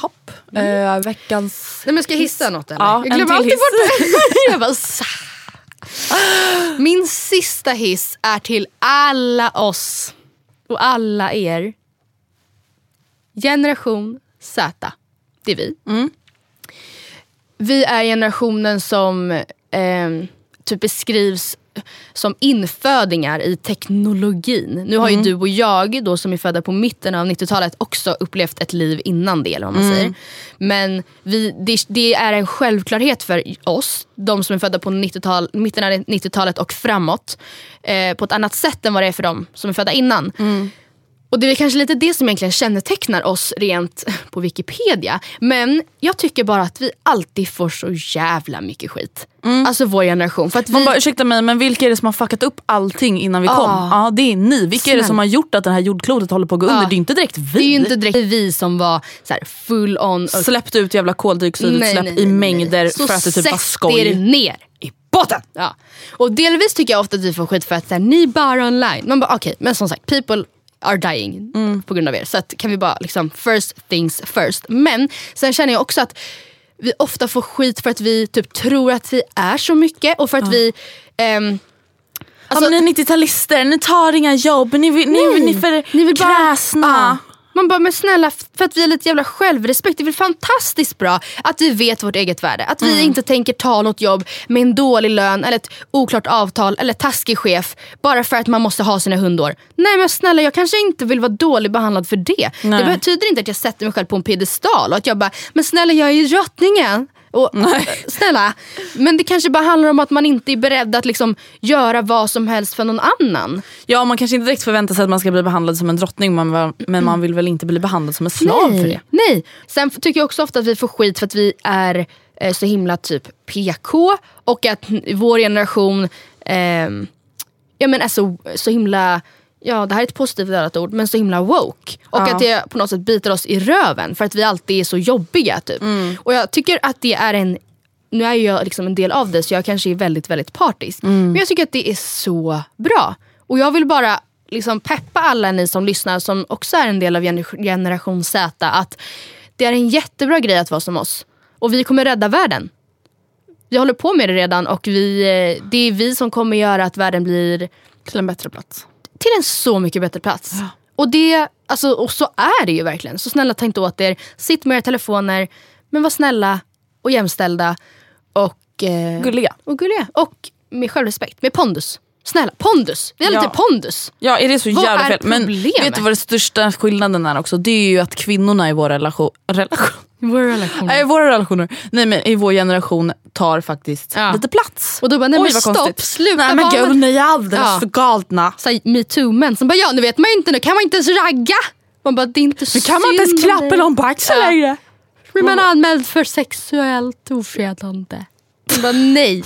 Hopp. Eh, veckans... Nej men ska jag hissa något eller? Ja, jag glömmer alltid hiss. bort det. jag bara. Min sista hiss är till alla oss och alla er. Generation Z. Det är vi. Vi är generationen som eh, typ beskrivs som infödingar i teknologin. Nu har ju du och jag då som är födda på mitten av 90-talet också upplevt ett liv innan det. Eller vad man säger. Men vi, det, det är en självklarhet för oss, de som är födda på 90-tal, mitten av 90-talet och framåt. Eh, på ett annat sätt än vad det är för de som är födda innan. Och det är kanske lite det som egentligen kännetecknar oss rent på Wikipedia. Men jag tycker bara att vi alltid får så jävla mycket skit. Alltså vår generation. För att Man vi, bara, ursäkta mig, men vilka är det som har fuckat upp allting innan vi Ah. kom? Ja, det är ni. Vilka är det som har gjort att det här jordklotet håller på att gå under? Det är inte direkt vi. det är ju inte direkt vi som var så här full on. och- Släppte ut jävla koldioxidutsläpp i mängder Så för att det typ var skoj. er ner i botten. Ja. Och delvis tycker jag ofta att vi får skit för att så här, ni bara online. Man bara okej, men som sagt people are dying Mm. på grund av er. Så att, kan vi bara liksom first things first. Men sen känner jag också att vi ofta får skit för att vi typ tror att vi är så mycket och för att vi ehm, Alltså, ni är 90-talister, ni tar inga jobb, ni, ni, Nej. ni är för Ni vill bara- kräsna. Man bara, men snälla, för att vi har lite jävla självrespekt. Det är väl fantastiskt bra att vi vet vårt eget värde. Att vi Mm. inte tänker ta något jobb med en dålig lön eller ett oklart avtal eller taskig chef bara för att man måste ha sina hundår. Nej men snälla, jag kanske inte vill vara dåligt behandlad för det. Nej. Det betyder inte att jag sätter mig själv på en piedestal och att jag bara, men snälla jag är ju drottningen. Och, snälla, men det kanske bara handlar om att man inte är beredd att liksom göra vad som helst för någon annan. Ja, man kanske inte direkt förväntar sig att man ska bli behandlad som en drottning men, men man vill väl inte bli behandlad som en slav nej, för det. Nej. Sen tycker jag också ofta att vi får skit för att vi är eh, så himla typ PK och att vår generation ehm, ja, men är så, så himla Ja, det här är ett positivt laddat ord, men så himla woke. Och Ja. att det på något sätt biter oss i röven för att vi alltid är så jobbiga. Typ. Och jag tycker att det är en nu är jag liksom en del av det så jag kanske är väldigt väldigt partisk. Men jag tycker att det är så bra. Och jag vill bara liksom peppa alla ni som lyssnar som också är en del av gener- generation Z att det är en jättebra grej att vara som oss. Och vi kommer rädda världen. Vi håller på med det redan och vi, eh, det är vi som kommer göra att världen blir Till en bättre plats. Till en så mycket bättre plats. Och, det, alltså, och så är det ju verkligen. Så snälla ta inte åt er. Sitt med era telefoner. Men var snälla och jämställda. Och, eh, Gulliga. och gulliga. Och med självrespekt. Med pondus. Snälla, pondus. Vi har Ja. lite pondus. Ja, är det så Vad jävla fel? Men vet du vad den största skillnaden är också? Det är ju att kvinnorna i vår relation, relation Vår relation. nej, i våra relationer, nej men i vår generation tar faktiskt Ja. lite plats. Och då bara, nej men Oj, stopp, konstigt. sluta Nej men gud, ni är alldeles för galna. metoo-män som bara, ja nu vet man inte, nu kan man inte ens ragga. Man bara, det är inte Nu kan man inte ens klappa någon på axeln Ja. längre. Blir man anmäld för sexuellt ofredande? Jag bara, nej.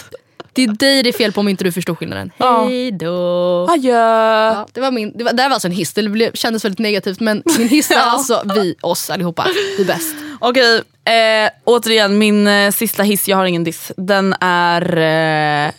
Det är dig det är fel på om inte du förstår skillnaden. Ja. Hej då. Adjö. Ja, det, var min, det, var, det här var alltså en hiss, det blev, kändes väldigt negativt men min hiss är alltså vi, oss allihopa. Vi är bäst. Okej, eh, återigen min eh, sista hiss, jag har ingen diss. Den är eh,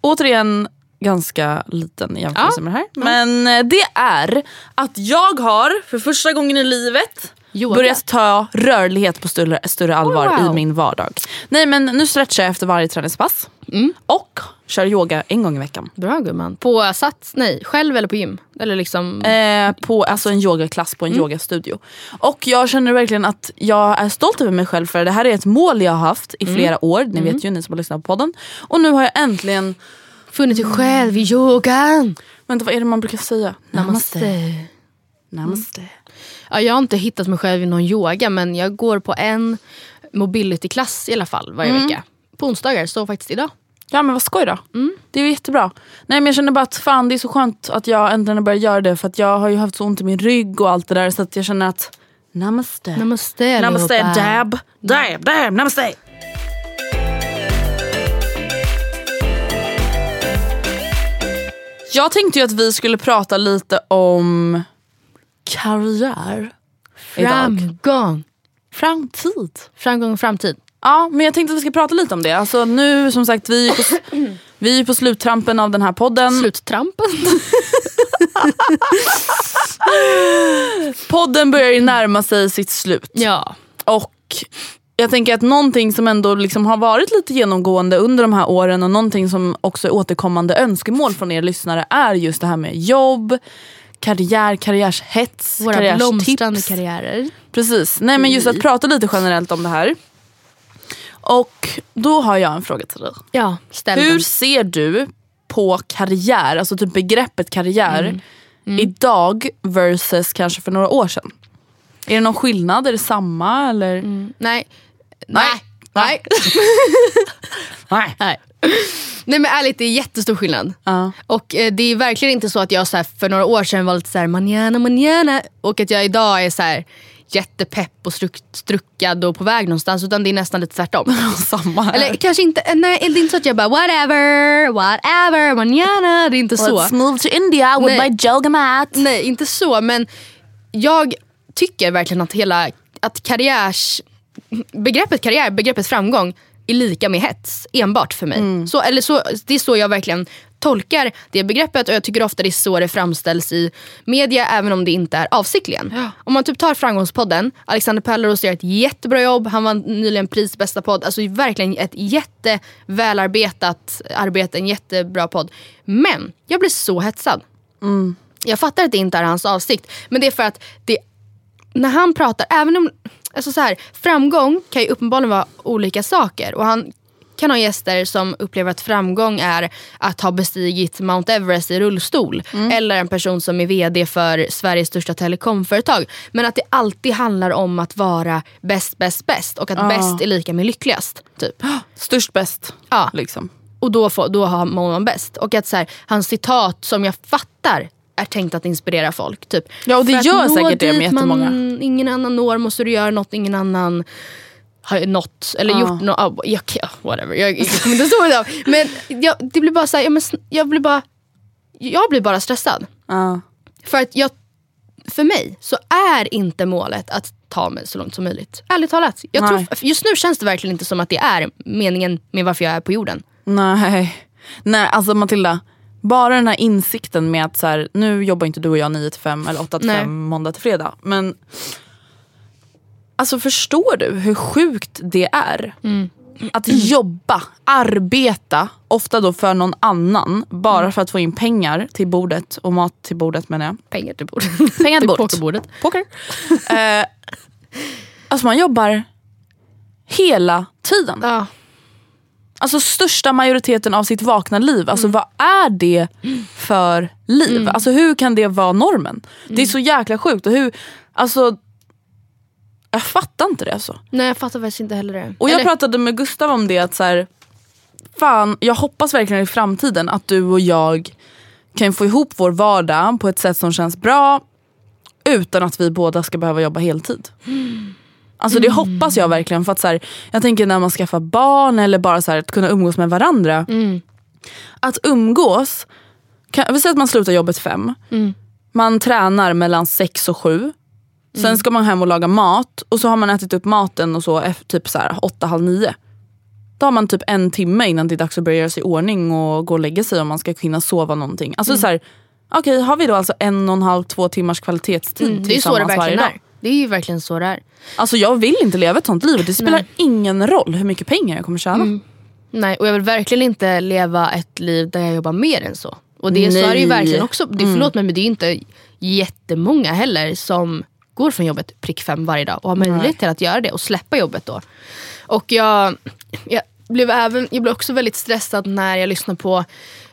återigen ganska liten i jämförelse Ja. med det här. Men eh, det är att jag har för första gången i livet Yoga. börjat ta rörlighet på större, större allvar Oh, wow. i min vardag. Nej men nu stretchar jag efter varje träningspass. Mm. Och kör yoga en gång i veckan. Bra gumman. På sats, nej, själv eller på gym? Eller liksom... Eh, på alltså en yogaklass på en Mm. yogastudio. Och jag känner verkligen att jag är stolt över mig själv för det här är ett mål jag har haft i Mm. flera år. Ni vet ju ni som har lyssnat på podden. Och nu har jag äntligen, Funnit dig själv i yogan. vänta vad är det man brukar säga? Namaste. Namaste. Ja, jag har inte hittat mig själv i någon yoga men jag går på en mobility-klass i alla fall varje vecka. På onsdagar, så faktiskt idag. Ja men vad skoj då. Mm. Det är ju jättebra. Nej men jag känner bara att fan det är så skönt att jag äntligen har börjat göra det för att jag har ju haft så ont i min rygg och allt det där så att jag känner att Namaste. Namaste Namaste allihopa. dab. Dab, dab, namaste. Jag tänkte ju att vi skulle prata lite om karriär. Idag. Framgång. Framtid. Framgång och framtid. Ja, men jag tänkte att vi ska prata lite om det. Alltså nu som sagt, vi är på, vi är på sluttrampen av den här podden. Sluttrampen. Podden börjar ju närma sig sitt slut. ja. Och jag tänker att någonting som ändå liksom har varit lite genomgående under de här åren och någonting som också är återkommande önskemål från er lyssnare är just det här med jobb, karriär, karriärshets, Våra blomstrande karriärer. Precis. Nej men just att prata lite generellt om det här. Och då har jag en fråga till dig. Ja, ställ Hur den. ser du på karriär, alltså typ begreppet karriär Mm. idag versus kanske för några år sedan? Är det någon skillnad? Är det samma? Eller? Nej. Nej. Nej. Nej. Nej. Nej men ärligt, det är jättestor skillnad. Ja. Och eh, det är verkligen inte så att jag så här, för några år sedan var lite så här manana manana och att jag idag är så här jättepepp och struck, struckad och på väg någonstans utan det är nästan lite tvärtom. Samma här. Eller kanske inte, eh, nej det är inte så att jag bara whatever, whatever, manana. Det är inte så. Let's move to India with Nej. my yoga mat. Nej, inte så. Men jag tycker verkligen att hela att karriärs... Begreppet karriär, begreppet framgång är lika med hets. Enbart för mig. Så, eller så, det är så jag verkligen tolkar det begreppet och jag tycker ofta det är så det framställs i media även om det inte är avsiktligen. Om man typ tar Framgångspodden, Alexander Pärleros gör ett jättebra jobb, han vann nyligen pris bästa podd. Alltså verkligen ett jättevälarbetat arbete, en jättebra podd. Men jag blir så hetsad. Jag fattar att det inte är hans avsikt. Men det är för att det, när han pratar, även om alltså så här, framgång kan ju uppenbarligen vara olika saker. Och han kan ha gäster som upplever att framgång är att ha bestigit Mount Everest i rullstol. Eller en person som är vd för Sveriges största telekomföretag. Men att det alltid handlar om att vara bäst, bäst, bäst. Och att bäst är lika med lyckligast. Typ. Störst bäst. Ja. Liksom. Och då, får, då har man bäst. Och att så här, hans citat som jag fattar är tänkt att inspirera folk. Typ. Ja, och det För gör säkert det med dit man jättemånga. ingen annan når måste du göra något ingen annan har nått eller Ja. gjort något. Ah, jag, ja, whatever, jag, jag kommer inte stå idag. Men jag, det blir bara så här, ja, men, sn- jag blir bara jag blir bara stressad. Ja. För att jag, för mig så är inte målet att ta mig så långt som möjligt. Ärligt talat. Jag tror, just nu känns det verkligen inte som att det är meningen med varför jag är på jorden. Nej. Nej, alltså Matilda. Bara den här insikten med att så här, nu jobbar inte du och jag 9 till 5 eller 8 till Nej. 5 måndag till fredag. Men alltså förstår du hur sjukt det är? Att jobba, arbeta, ofta då för någon annan bara för att få in pengar till bordet och mat till bordet menar jag. Pengar till bordet. Pengar till bordet. pokerbordet. Poker. eh, alltså man jobbar hela tiden. Ja. Alltså största majoriteten av sitt vakna liv. Alltså vad är det för liv? Alltså hur kan det vara normen? Det är så jäkla sjukt. Och hur, alltså, jag fattar inte det alltså. Nej jag fattar faktiskt inte heller det. Och jag Eller- pratade med Gustav om det att så här, fan, jag hoppas verkligen i framtiden att du och jag kan få ihop vår vardag på ett sätt som känns bra utan att vi båda ska behöva jobba heltid. Alltså det hoppas jag verkligen. För att så här, jag tänker när man skaffar barn eller bara så här, att kunna umgås med varandra. Att umgås, kan, vi säger att man slutar jobbet fem. Man tränar mellan sex och sju. Sen ska man hem och laga mat och så har man ätit upp maten och så typ så här, åtta, halv nio. Då har man typ en timme innan det är dags att börja göra sig i ordning och gå och lägga sig om man ska hinna sova någonting. Alltså så här, Okej, har vi då alltså en och en halv, två timmars kvalitetstid Mm, det är så det verkligen är. Det är ju verkligen så det är. Alltså jag vill inte leva ett sånt liv. Det spelar ingen roll hur mycket pengar jag kommer tjäna. Mm. Nej, och jag vill verkligen inte leva ett liv där jag jobbar mer än så. Och det, så är det ju Nej. verkligen också. Det, förlåt mig men det är inte jättemånga heller som går från jobbet prick fem varje dag och har möjlighet till att göra det och släppa jobbet då. Och jag, jag, blev även, jag blev också väldigt stressad när jag lyssnade på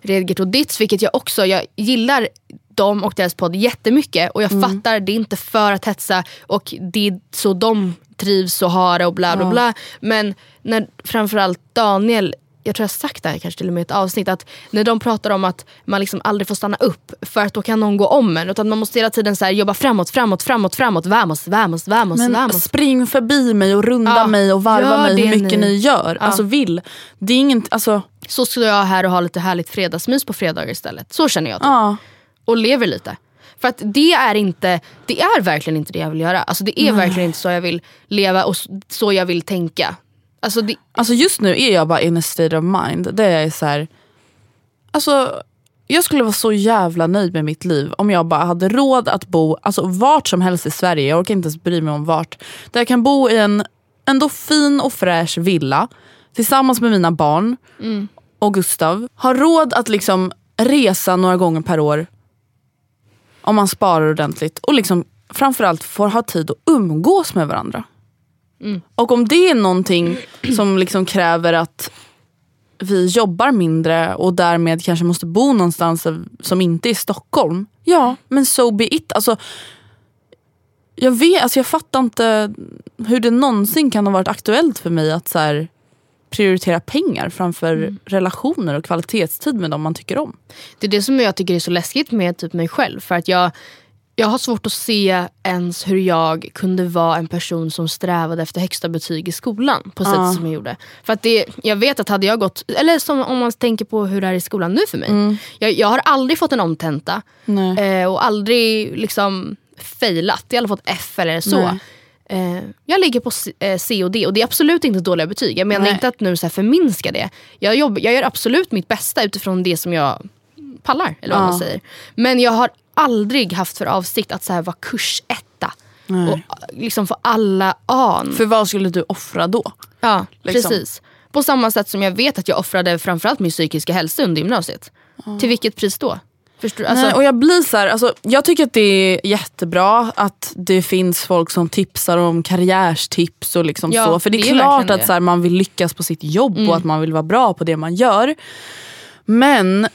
Redgert och Ditz vilket jag också, jag gillar dem och deras podd jättemycket och jag fattar det är inte för att hetsa och det är så de trivs och har det och bla bla bla. Men när framförallt Daniel jag tror jag sagt det här kanske till och med i ett avsnitt, att när de pratar om att man liksom aldrig får stanna upp för att då kan någon gå om en. Utan man måste hela tiden så jobba framåt, framåt, framåt, framåt, vamos, vamos, vamos, Men vamos. spring förbi mig och runda Ja, mig och varva mig hur mycket ni. ni gör. Ja. Alltså vill. Det är ingen, alltså, Så ska jag här och ha lite härligt fredagsmys på fredagar istället. Så känner jag. Typ. ja. Och lever lite. För att det är inte, det är verkligen inte det jag vill göra. Alltså det är verkligen inte så jag vill leva och så jag vill tänka. Alltså det, alltså just nu är jag bara in a state of mind. Det är så här, alltså, jag skulle vara så jävla nöjd med mitt liv om jag bara hade råd att bo alltså, vart som helst i Sverige. Jag orkar inte ens bry mig om vart. Där jag kan bo i en ändå fin och fräsch villa tillsammans med mina barn och Gustav. Ha råd att liksom resa några gånger per år om man sparar ordentligt och liksom framförallt får ha tid att umgås med varandra. Och om det är någonting som liksom kräver att vi jobbar mindre och därmed kanske måste bo någonstans som inte är Stockholm. Ja, men so be it. Alltså, jag, vet, alltså jag fattar inte hur det någonsin kan ha varit aktuellt för mig att så här, prioritera pengar framför relationer och kvalitetstid med dem man tycker om. Det är det som jag tycker är så läskigt med typ mig själv. För att jag, jag har svårt att se ens hur jag kunde vara en person som strävade efter högsta betyg i skolan. På sättet som jag gjorde. För att det, jag vet att hade jag gått, eller som om man tänker på hur det är i skolan nu för mig. Jag, jag har aldrig fått en omtenta. Eh, och aldrig liksom failat. Jag har aldrig fått F eller så. Nej. Eh, jag ligger på C, eh, C och D och det är absolut inte dåliga betyg. Jag menar Nej. inte att nu så här förminska det. Jag, jobb, jag gör absolut mitt bästa utifrån det som jag pallar. Eller vad Ja. man säger. Men jag har aldrig haft för avsikt att så här vara kursetta. Och liksom få alla an. För vad skulle du offra då? Ja, liksom. precis. På samma sätt som jag vet att jag offrade framförallt min psykiska hälsa under gymnasiet. Till vilket pris då? Förstår? Alltså, Nej, och jag blir så här, alltså, jag tycker att det är jättebra att det finns folk som tipsar om karriärstips och liksom Ja, så. För det är, det är klart att så här, man vill lyckas på sitt jobb och att man vill vara bra på det man gör. Men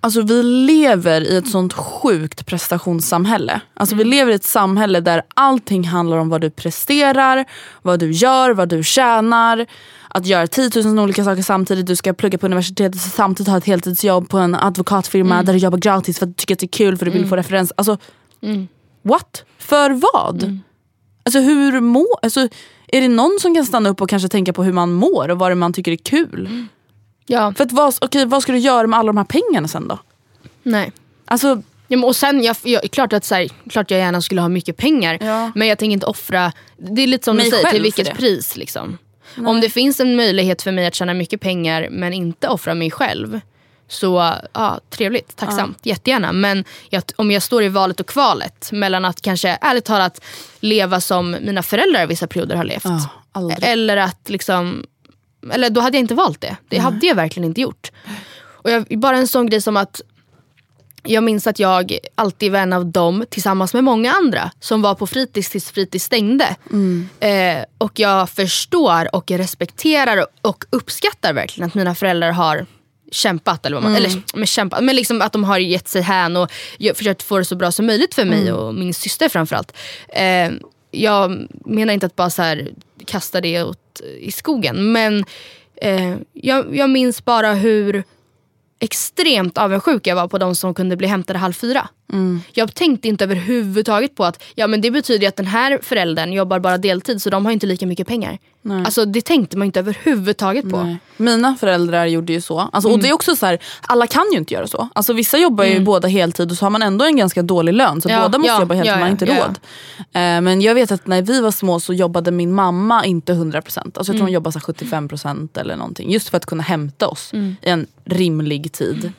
alltså, vi lever i ett sånt sjukt prestationssamhälle. Alltså, Vi lever i ett samhälle där allting handlar om vad du presterar, vad du gör, vad du tjänar. Att göra 10 000 olika saker samtidigt. Du ska plugga på universitetet samtidigt ha ett heltidsjobb på en advokatfirma där du jobbar gratis för att du tycker att det är kul för att du vill få referens. Alltså, what? För vad? Alltså hur må, alltså, är det någon som kan stanna upp och kanske tänka på hur man mår och vad det man tycker är kul? ja, För att vad, okej, vad ska du göra med alla de här pengarna sen då? nej. Alltså, Ja, och sen, jag, jag, klart, att, så här, klart jag gärna skulle ha mycket pengar Ja. men jag tänker inte offra, det är lite som Mig du säger, till vilket det. pris. Liksom. Om det finns en möjlighet för mig att tjäna mycket pengar men inte offra mig själv så ja, trevligt, tacksamt, jättegärna. Men jag, om jag står i valet och kvalet mellan att kanske ärligt talat leva som mina föräldrar vissa perioder har levt. Ja, eller att liksom, eller då hade jag inte valt det. Det hade jag verkligen inte gjort. Och jag, bara en sån grej som att jag minns att jag alltid var en av dem tillsammans med många andra som var på fritids tills fritids stängde. Eh, och jag förstår och respekterar och, uppskattar verkligen att mina föräldrar har kämpat. Eller, vad man, eller men kämpat, men liksom att de har gett sig hän och försökt få det så bra som möjligt för mig och min syster framförallt. Eh, jag menar inte att bara så här, kasta det åt, i skogen men eh, jag, jag minns bara hur extremt avundsjuk jag var på de som kunde bli hämtade halv fyra. Mm. Jag tänkte inte överhuvudtaget på att ja, men det betyder att den här föräldern jobbar bara deltid så de har inte lika mycket pengar. Alltså Det tänkte man inte överhuvudtaget på. Nej. Mina föräldrar gjorde ju så. Alltså, Mm. Och det är också så här, alla kan ju inte göra så. Alltså, vissa jobbar ju båda heltid och så har man ändå en ganska dålig lön. Så Ja, båda måste ja, jobba heltid, ja, man har inte råd. Eh, men jag vet att när vi var små så jobbade min mamma inte 100%. Alltså, jag tror Mm. hon jobbade så här 75% eller någonting. Just för att kunna hämta oss Mm. i en rimlig tid.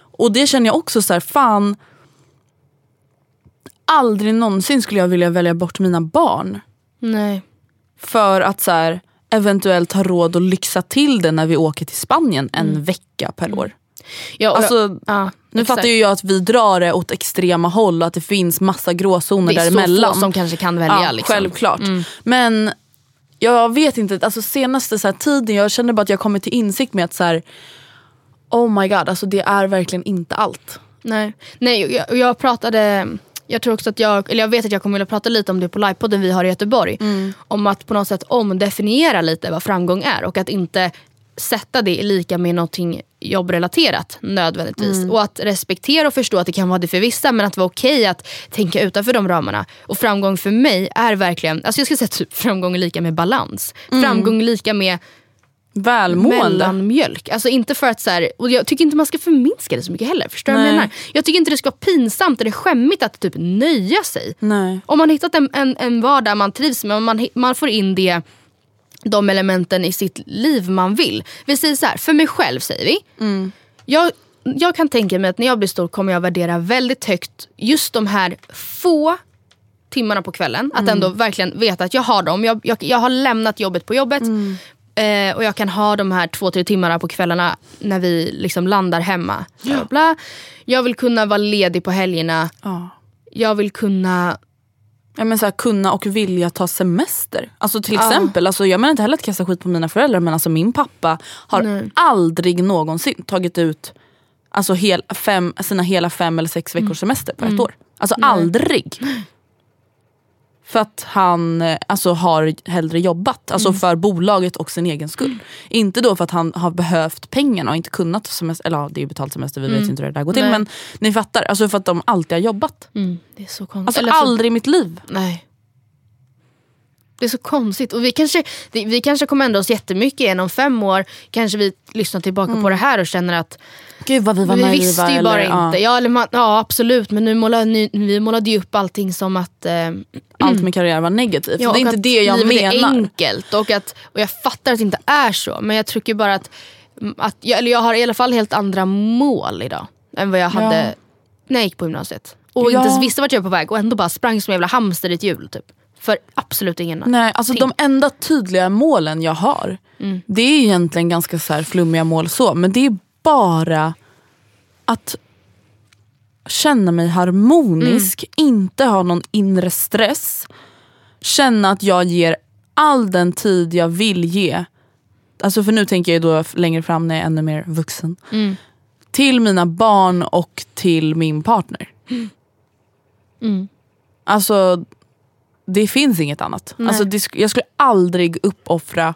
Och det känner jag också så här, fan. Aldrig någonsin skulle jag vilja välja bort mina barn. Nej. För att så här, eventuellt ha råd att lyxa till det när vi åker till Spanien en Mm. vecka per år. Ja, Alltså, jag, ja, Nu exakt. fattar ju jag att vi drar det åt extrema håll och att det finns massa gråzoner Det är så däremellan. få som kanske kan välja. ja, liksom. Självklart. Men jag vet inte, alltså senaste så tiden jag känner bara att jag kommit till insikt med att så här, oh my god, alltså det är verkligen inte allt. Nej, Nej jag, jag pratade, jag tror också att jag, eller jag vet att jag kommer vilja prata lite om det på livepodden vi har i Göteborg. Mm. Om att på något sätt omdefiniera lite vad framgång är och att inte sätta det i lika med någonting jobbrelaterat nödvändigtvis. Mm. Och att respektera och förstå att det kan vara det för vissa men att vara okej att tänka utanför de ramarna. Och framgång för mig är verkligen, alltså jag skulle säga typ framgång är lika med balans. Mm. Framgång lika med Välmående. mellanmjölk. Alltså inte för att så här, och jag tycker inte man ska förminska det så mycket heller. Förstår vad jag Nej. menar? Jag tycker inte det ska vara pinsamt eller skämmigt att typ nöja sig. Nej. Om man hittat en, en, en vardag man trivs med och man, man får in det de elementen i sitt liv man vill. Vi säger så här, för mig själv säger vi. Jag, jag kan tänka mig att när jag blir stor kommer jag värdera väldigt högt just de här få timmarna på kvällen. Att ändå verkligen veta att jag har dem. Jag, jag, jag har lämnat jobbet på jobbet. Eh, och jag kan ha de här två, tre timmarna på kvällarna när vi liksom landar hemma. Bla, bla, bla. Jag vill kunna vara ledig på helgerna. Ja. Jag vill kunna Ja, men så här, kunna och vilja ta semester. Alltså till Ja. exempel, alltså, jag menar inte heller att kasta skit på mina föräldrar men alltså min pappa har Nej. aldrig någonsin tagit ut alltså, hel, fem, sina hela fem eller sex Mm. veckors semester på ett år. Alltså aldrig. För att han eh, alltså, har hellre jobbat. Alltså Mm. för bolaget och sin egen skull. Inte då för att han har behövt pengarna och inte kunnat semester. Eller ja, det är ju betalt semester, vi vet ju inte hur det där går till. Mm. Nej. Men ni fattar, alltså för att de alltid har jobbat. Mm, det är så konstigt. Alltså Eller så- aldrig i mitt liv. Nej. Det är så konstigt. Och vi kanske, vi kanske kommer ändra oss jättemycket igen. Om fem år kanske vi lyssnar tillbaka på det här och känner att Gud vad vi var vi naiva. visste ju eller, bara ja. inte. Ja, eller man, ja absolut, men nu målade, ni, vi målade ju upp allting som att eh, allt med karriär var negativt. Ja, det är inte det jag livet är menar. enkelt. Och, att, och jag fattar att det inte är så. Men jag tycker bara att, att jag, eller jag har i alla fall helt andra mål idag. Än vad jag hade Ja. när jag gick på gymnasiet. Och inte ens visste vart jag var på väg och ändå bara sprang som en jävla hamster i ett hjul. Typ. För absolut ingen Nej, alltså de enda tydliga målen jag har, Mm. det är egentligen ganska så här flummiga mål så, men det är bara att känna mig harmonisk, Mm. inte ha någon inre stress, känna att jag ger all den tid jag vill ge, alltså för nu tänker jag då längre fram när jag är ännu mer vuxen, Mm. till mina barn och till min partner. Mm. Alltså det finns inget annat. Alltså, det, jag skulle aldrig uppoffra,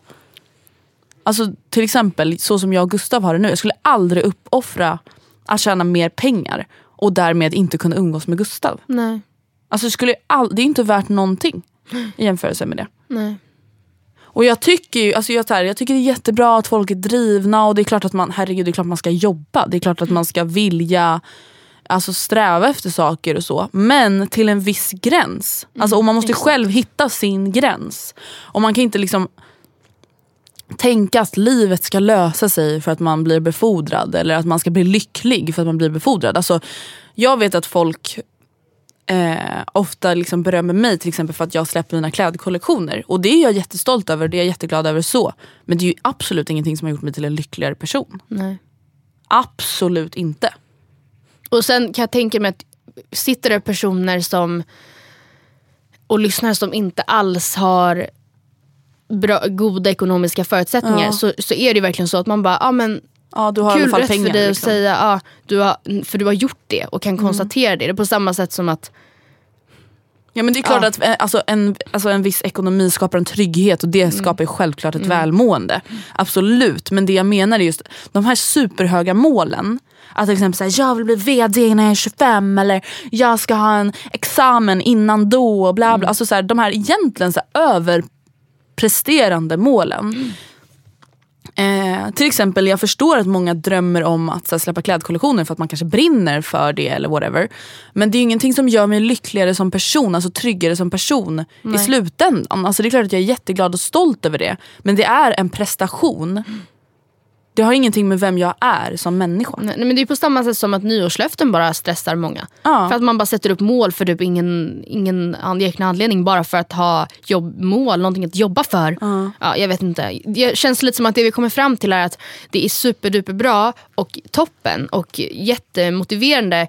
alltså, till exempel så som jag och Gustav har det nu, jag skulle aldrig uppoffra att tjäna mer pengar och därmed inte kunna umgås med Gustav. Nej. Alltså, det, skulle all, det är inte värt någonting i jämförelse med det. Nej. Och jag tycker ju, alltså jag, här, jag tycker det är jättebra att folk är drivna och det är klart att man, herregud, det är klart man ska jobba. Det är klart att man ska vilja alltså sträva efter saker och så. Men till en viss gräns. Alltså, och man måste själv hitta sin gräns. Och man kan inte liksom tänka att livet ska lösa sig för att man blir befordrad. Eller att man ska bli lycklig för att man blir befordrad. Alltså, jag vet att folk eh, ofta liksom berömmer mig till exempel för att jag släpper mina klädkollektioner. Och det är jag jättestolt över, det är jag jätteglad över så. Men det är absolut ingenting som har gjort mig till en lyckligare person. Nej. Absolut inte. Och sen kan jag tänka mig att sitter det personer som och lyssnar som inte alls har bra, goda ekonomiska förutsättningar Ja. så, så är det verkligen så att man bara, ja men Ja, du har i alla kul fall rätt pengar. för dig liksom. att säga, ja, du har, för du har gjort det och kan konstatera det. Det är på samma sätt som att Ja men det är klart Ja. att eh, alltså, en, alltså, en viss ekonomi skapar en trygghet och det Mm. skapar ju självklart ett välmående. Absolut, men det jag menar är just de här superhöga målen. Att till exempel säga jag vill bli VD när jag är 25 eller jag ska ha en examen innan då. Och bla Mm. bla. Alltså, så här, de här egentligen så här, överpresterande målen. Eh, till exempel, jag förstår att många drömmer om att så här, släppa klädkollektioner för att man kanske brinner för det eller whatever. Men det är ingenting som gör mig lyckligare som person, alltså tryggare som person i slutändan. Alltså, det är klart att jag är jätteglad och stolt över det. Men det är en prestation. Det har ingenting med vem jag är som människa. Nej, men det är på samma sätt som att nyårslöften bara stressar många. Ja. För att man bara sätter upp mål för typ ingen, ingen egen anledning. Bara för att ha jobbmål, någonting att jobba för. Ja, jag vet inte. Det känns lite som att det vi kommer fram till är att det är superduper bra och toppen och jättemotiverande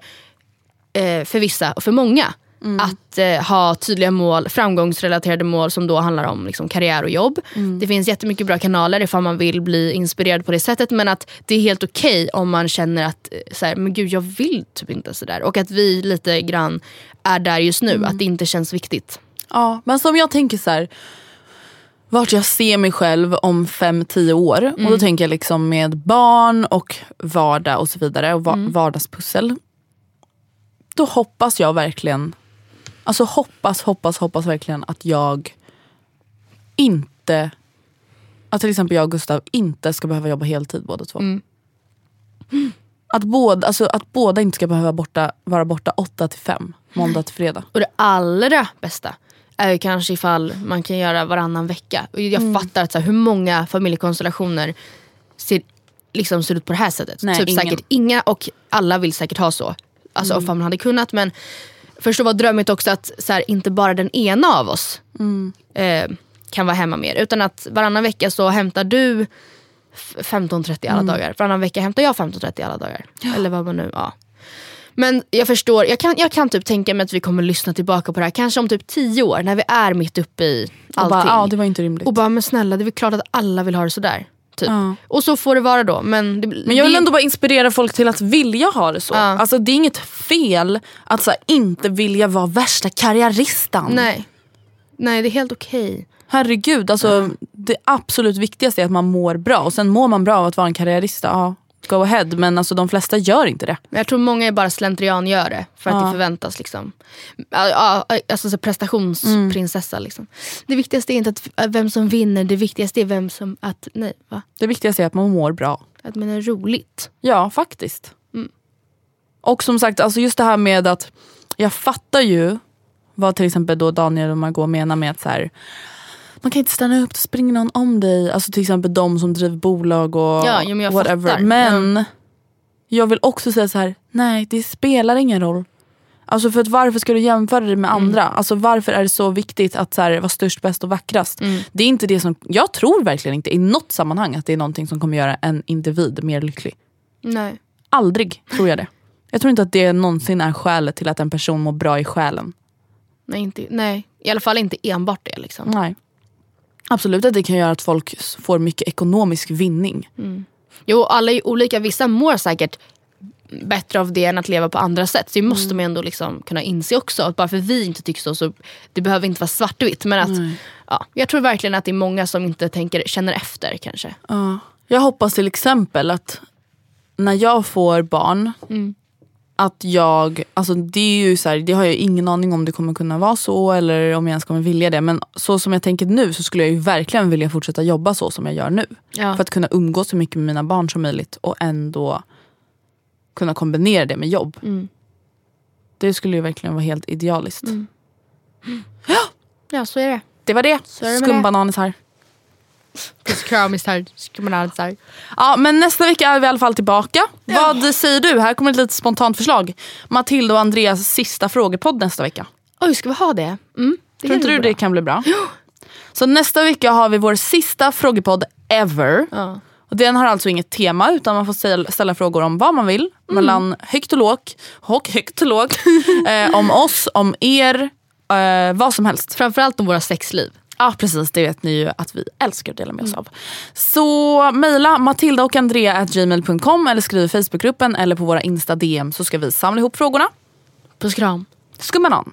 eh, för vissa och för många. Att eh, ha tydliga mål, framgångsrelaterade mål som då handlar om liksom, karriär och jobb. Det finns jättemycket bra kanaler ifall man vill bli inspirerad på det sättet. Men att det är helt okej om man känner att eh, så här, men gud, jag vill typ inte sådär. Och att vi lite grann är där just nu, att det inte känns viktigt. Ja, men som jag tänker så här. Vart jag ser mig själv om fem tio år. Och då tänker jag liksom med barn och vardag och så vidare. Och va- vardagspussel. Då hoppas jag verkligen. Alltså hoppas, hoppas, hoppas verkligen att jag inte. Att till exempel jag och Gustav inte ska behöva jobba heltid båda två. Att, båda, alltså, att båda inte ska behöva borta, vara borta 8 till 5. Måndag till fredag. Och det allra bästa är ju kanske ifall man kan göra varannan vecka. Och jag Mm. fattar att så här, hur många familjekonstellationer ser, liksom, ser ut på det här sättet. Nej, typ ingen. Mm. säkert inga och alla vill säkert ha så. Alltså om man hade kunnat. Men förstå vad drömmigt också att så här, inte bara den ena av oss Mm. eh, kan vara hemma mer. Utan att varannan vecka så hämtar du f- 15.30 alla Mm. dagar. Varannan vecka hämtar jag 15.30 alla dagar. Eller vad man nu, ja. Men jag förstår, jag kan, jag kan typ tänka mig att vi kommer lyssna tillbaka på det här kanske om typ tio år när vi är mitt uppe i Och allting. bara, ja, det var inte rimligt. och bara men snälla det är väl klart att alla vill ha det sådär. Typ. Ja. Och så får det vara då. Men, det, Men jag vill det- ändå bara inspirera folk till att vilja ha det så. Ja. Alltså, det är inget fel att så här, inte vilja vara värsta karriäristan. Nej. Nej det är helt okej. Herregud, alltså, det absolut viktigaste är att man mår bra. Och sen mår man bra av att vara en karriärista, ja, go ahead. Men alltså, de flesta gör inte det. Men jag tror många är bara slentrian gör det för att Ja. det förväntas. Liksom. Alltså så prestationsprinsessa. Liksom. Det viktigaste är inte att, vem som vinner, det viktigaste är vem som... Att, nej, va? Det viktigaste är att man mår bra. att man är roligt. Ja, faktiskt. Och som sagt, alltså just det här med att jag fattar ju vad till exempel då Daniel och Margot menar med att så här, man kan inte stanna upp, då springer någon om dig. Alltså till exempel de som driver bolag och Ja, men whatever. fattar. Men jag vill också säga så här, nej det spelar ingen roll. Alltså för att varför ska du jämföra dig med Mm. andra? Alltså varför är det så viktigt att så här, vara störst, bäst och vackrast? Mm. Det är inte det som, jag tror verkligen inte i något sammanhang att det är någonting som kommer göra en individ mer lycklig. Nej. Aldrig tror jag det. Jag tror inte att det någonsin är skälet till att en person mår bra i själen. Nej, inte, nej, i alla fall inte enbart det. Liksom. Nej. Absolut att det kan göra att folk får mycket ekonomisk vinning. Jo, alla är olika. Vissa mår säkert bättre av det än att leva på andra sätt. Så det måste man ändå liksom kunna inse också. Att bara för vi inte tycker så, så det behöver inte vara svartvitt. Men att, ja, jag tror verkligen att det är många som inte tänker, känner efter kanske. Ja. Jag hoppas till exempel att när jag får barn att jag, alltså det är ju så här, det har jag ingen aning om det kommer kunna vara så eller om jag ens kommer vilja det. Men så som jag tänker nu så skulle jag ju verkligen vilja fortsätta jobba så som jag gör nu. Ja. För att kunna umgås så mycket med mina barn som möjligt och ändå kunna kombinera det med jobb. Det skulle ju verkligen vara helt idealiskt. Ja, så är det. Det var det. Skumbananis här. Ja, men nästa vecka är vi i alla fall tillbaka. Vad säger du? Här kommer ett litet spontant förslag. Matilda och Andreas sista frågepodd nästa vecka. Oj, ska vi ha det? Mm, det Tror inte du bra. det kan bli bra? Så nästa vecka har vi vår sista frågepodd ever. Ja. Och den har alltså inget tema utan man får ställa, ställa frågor om vad man vill. Mm. Mellan högt och lågt. Och högt och lågt. eh, om oss, om er, eh, vad som helst. Framförallt om våra sexliv. Ja precis, det vet ni ju att vi älskar att dela med oss av. Så mejla matilda och andrea gmail.com eller skriv i Facebookgruppen eller på våra Insta DM så ska vi samla ihop frågorna. Puss kram. Skummanan.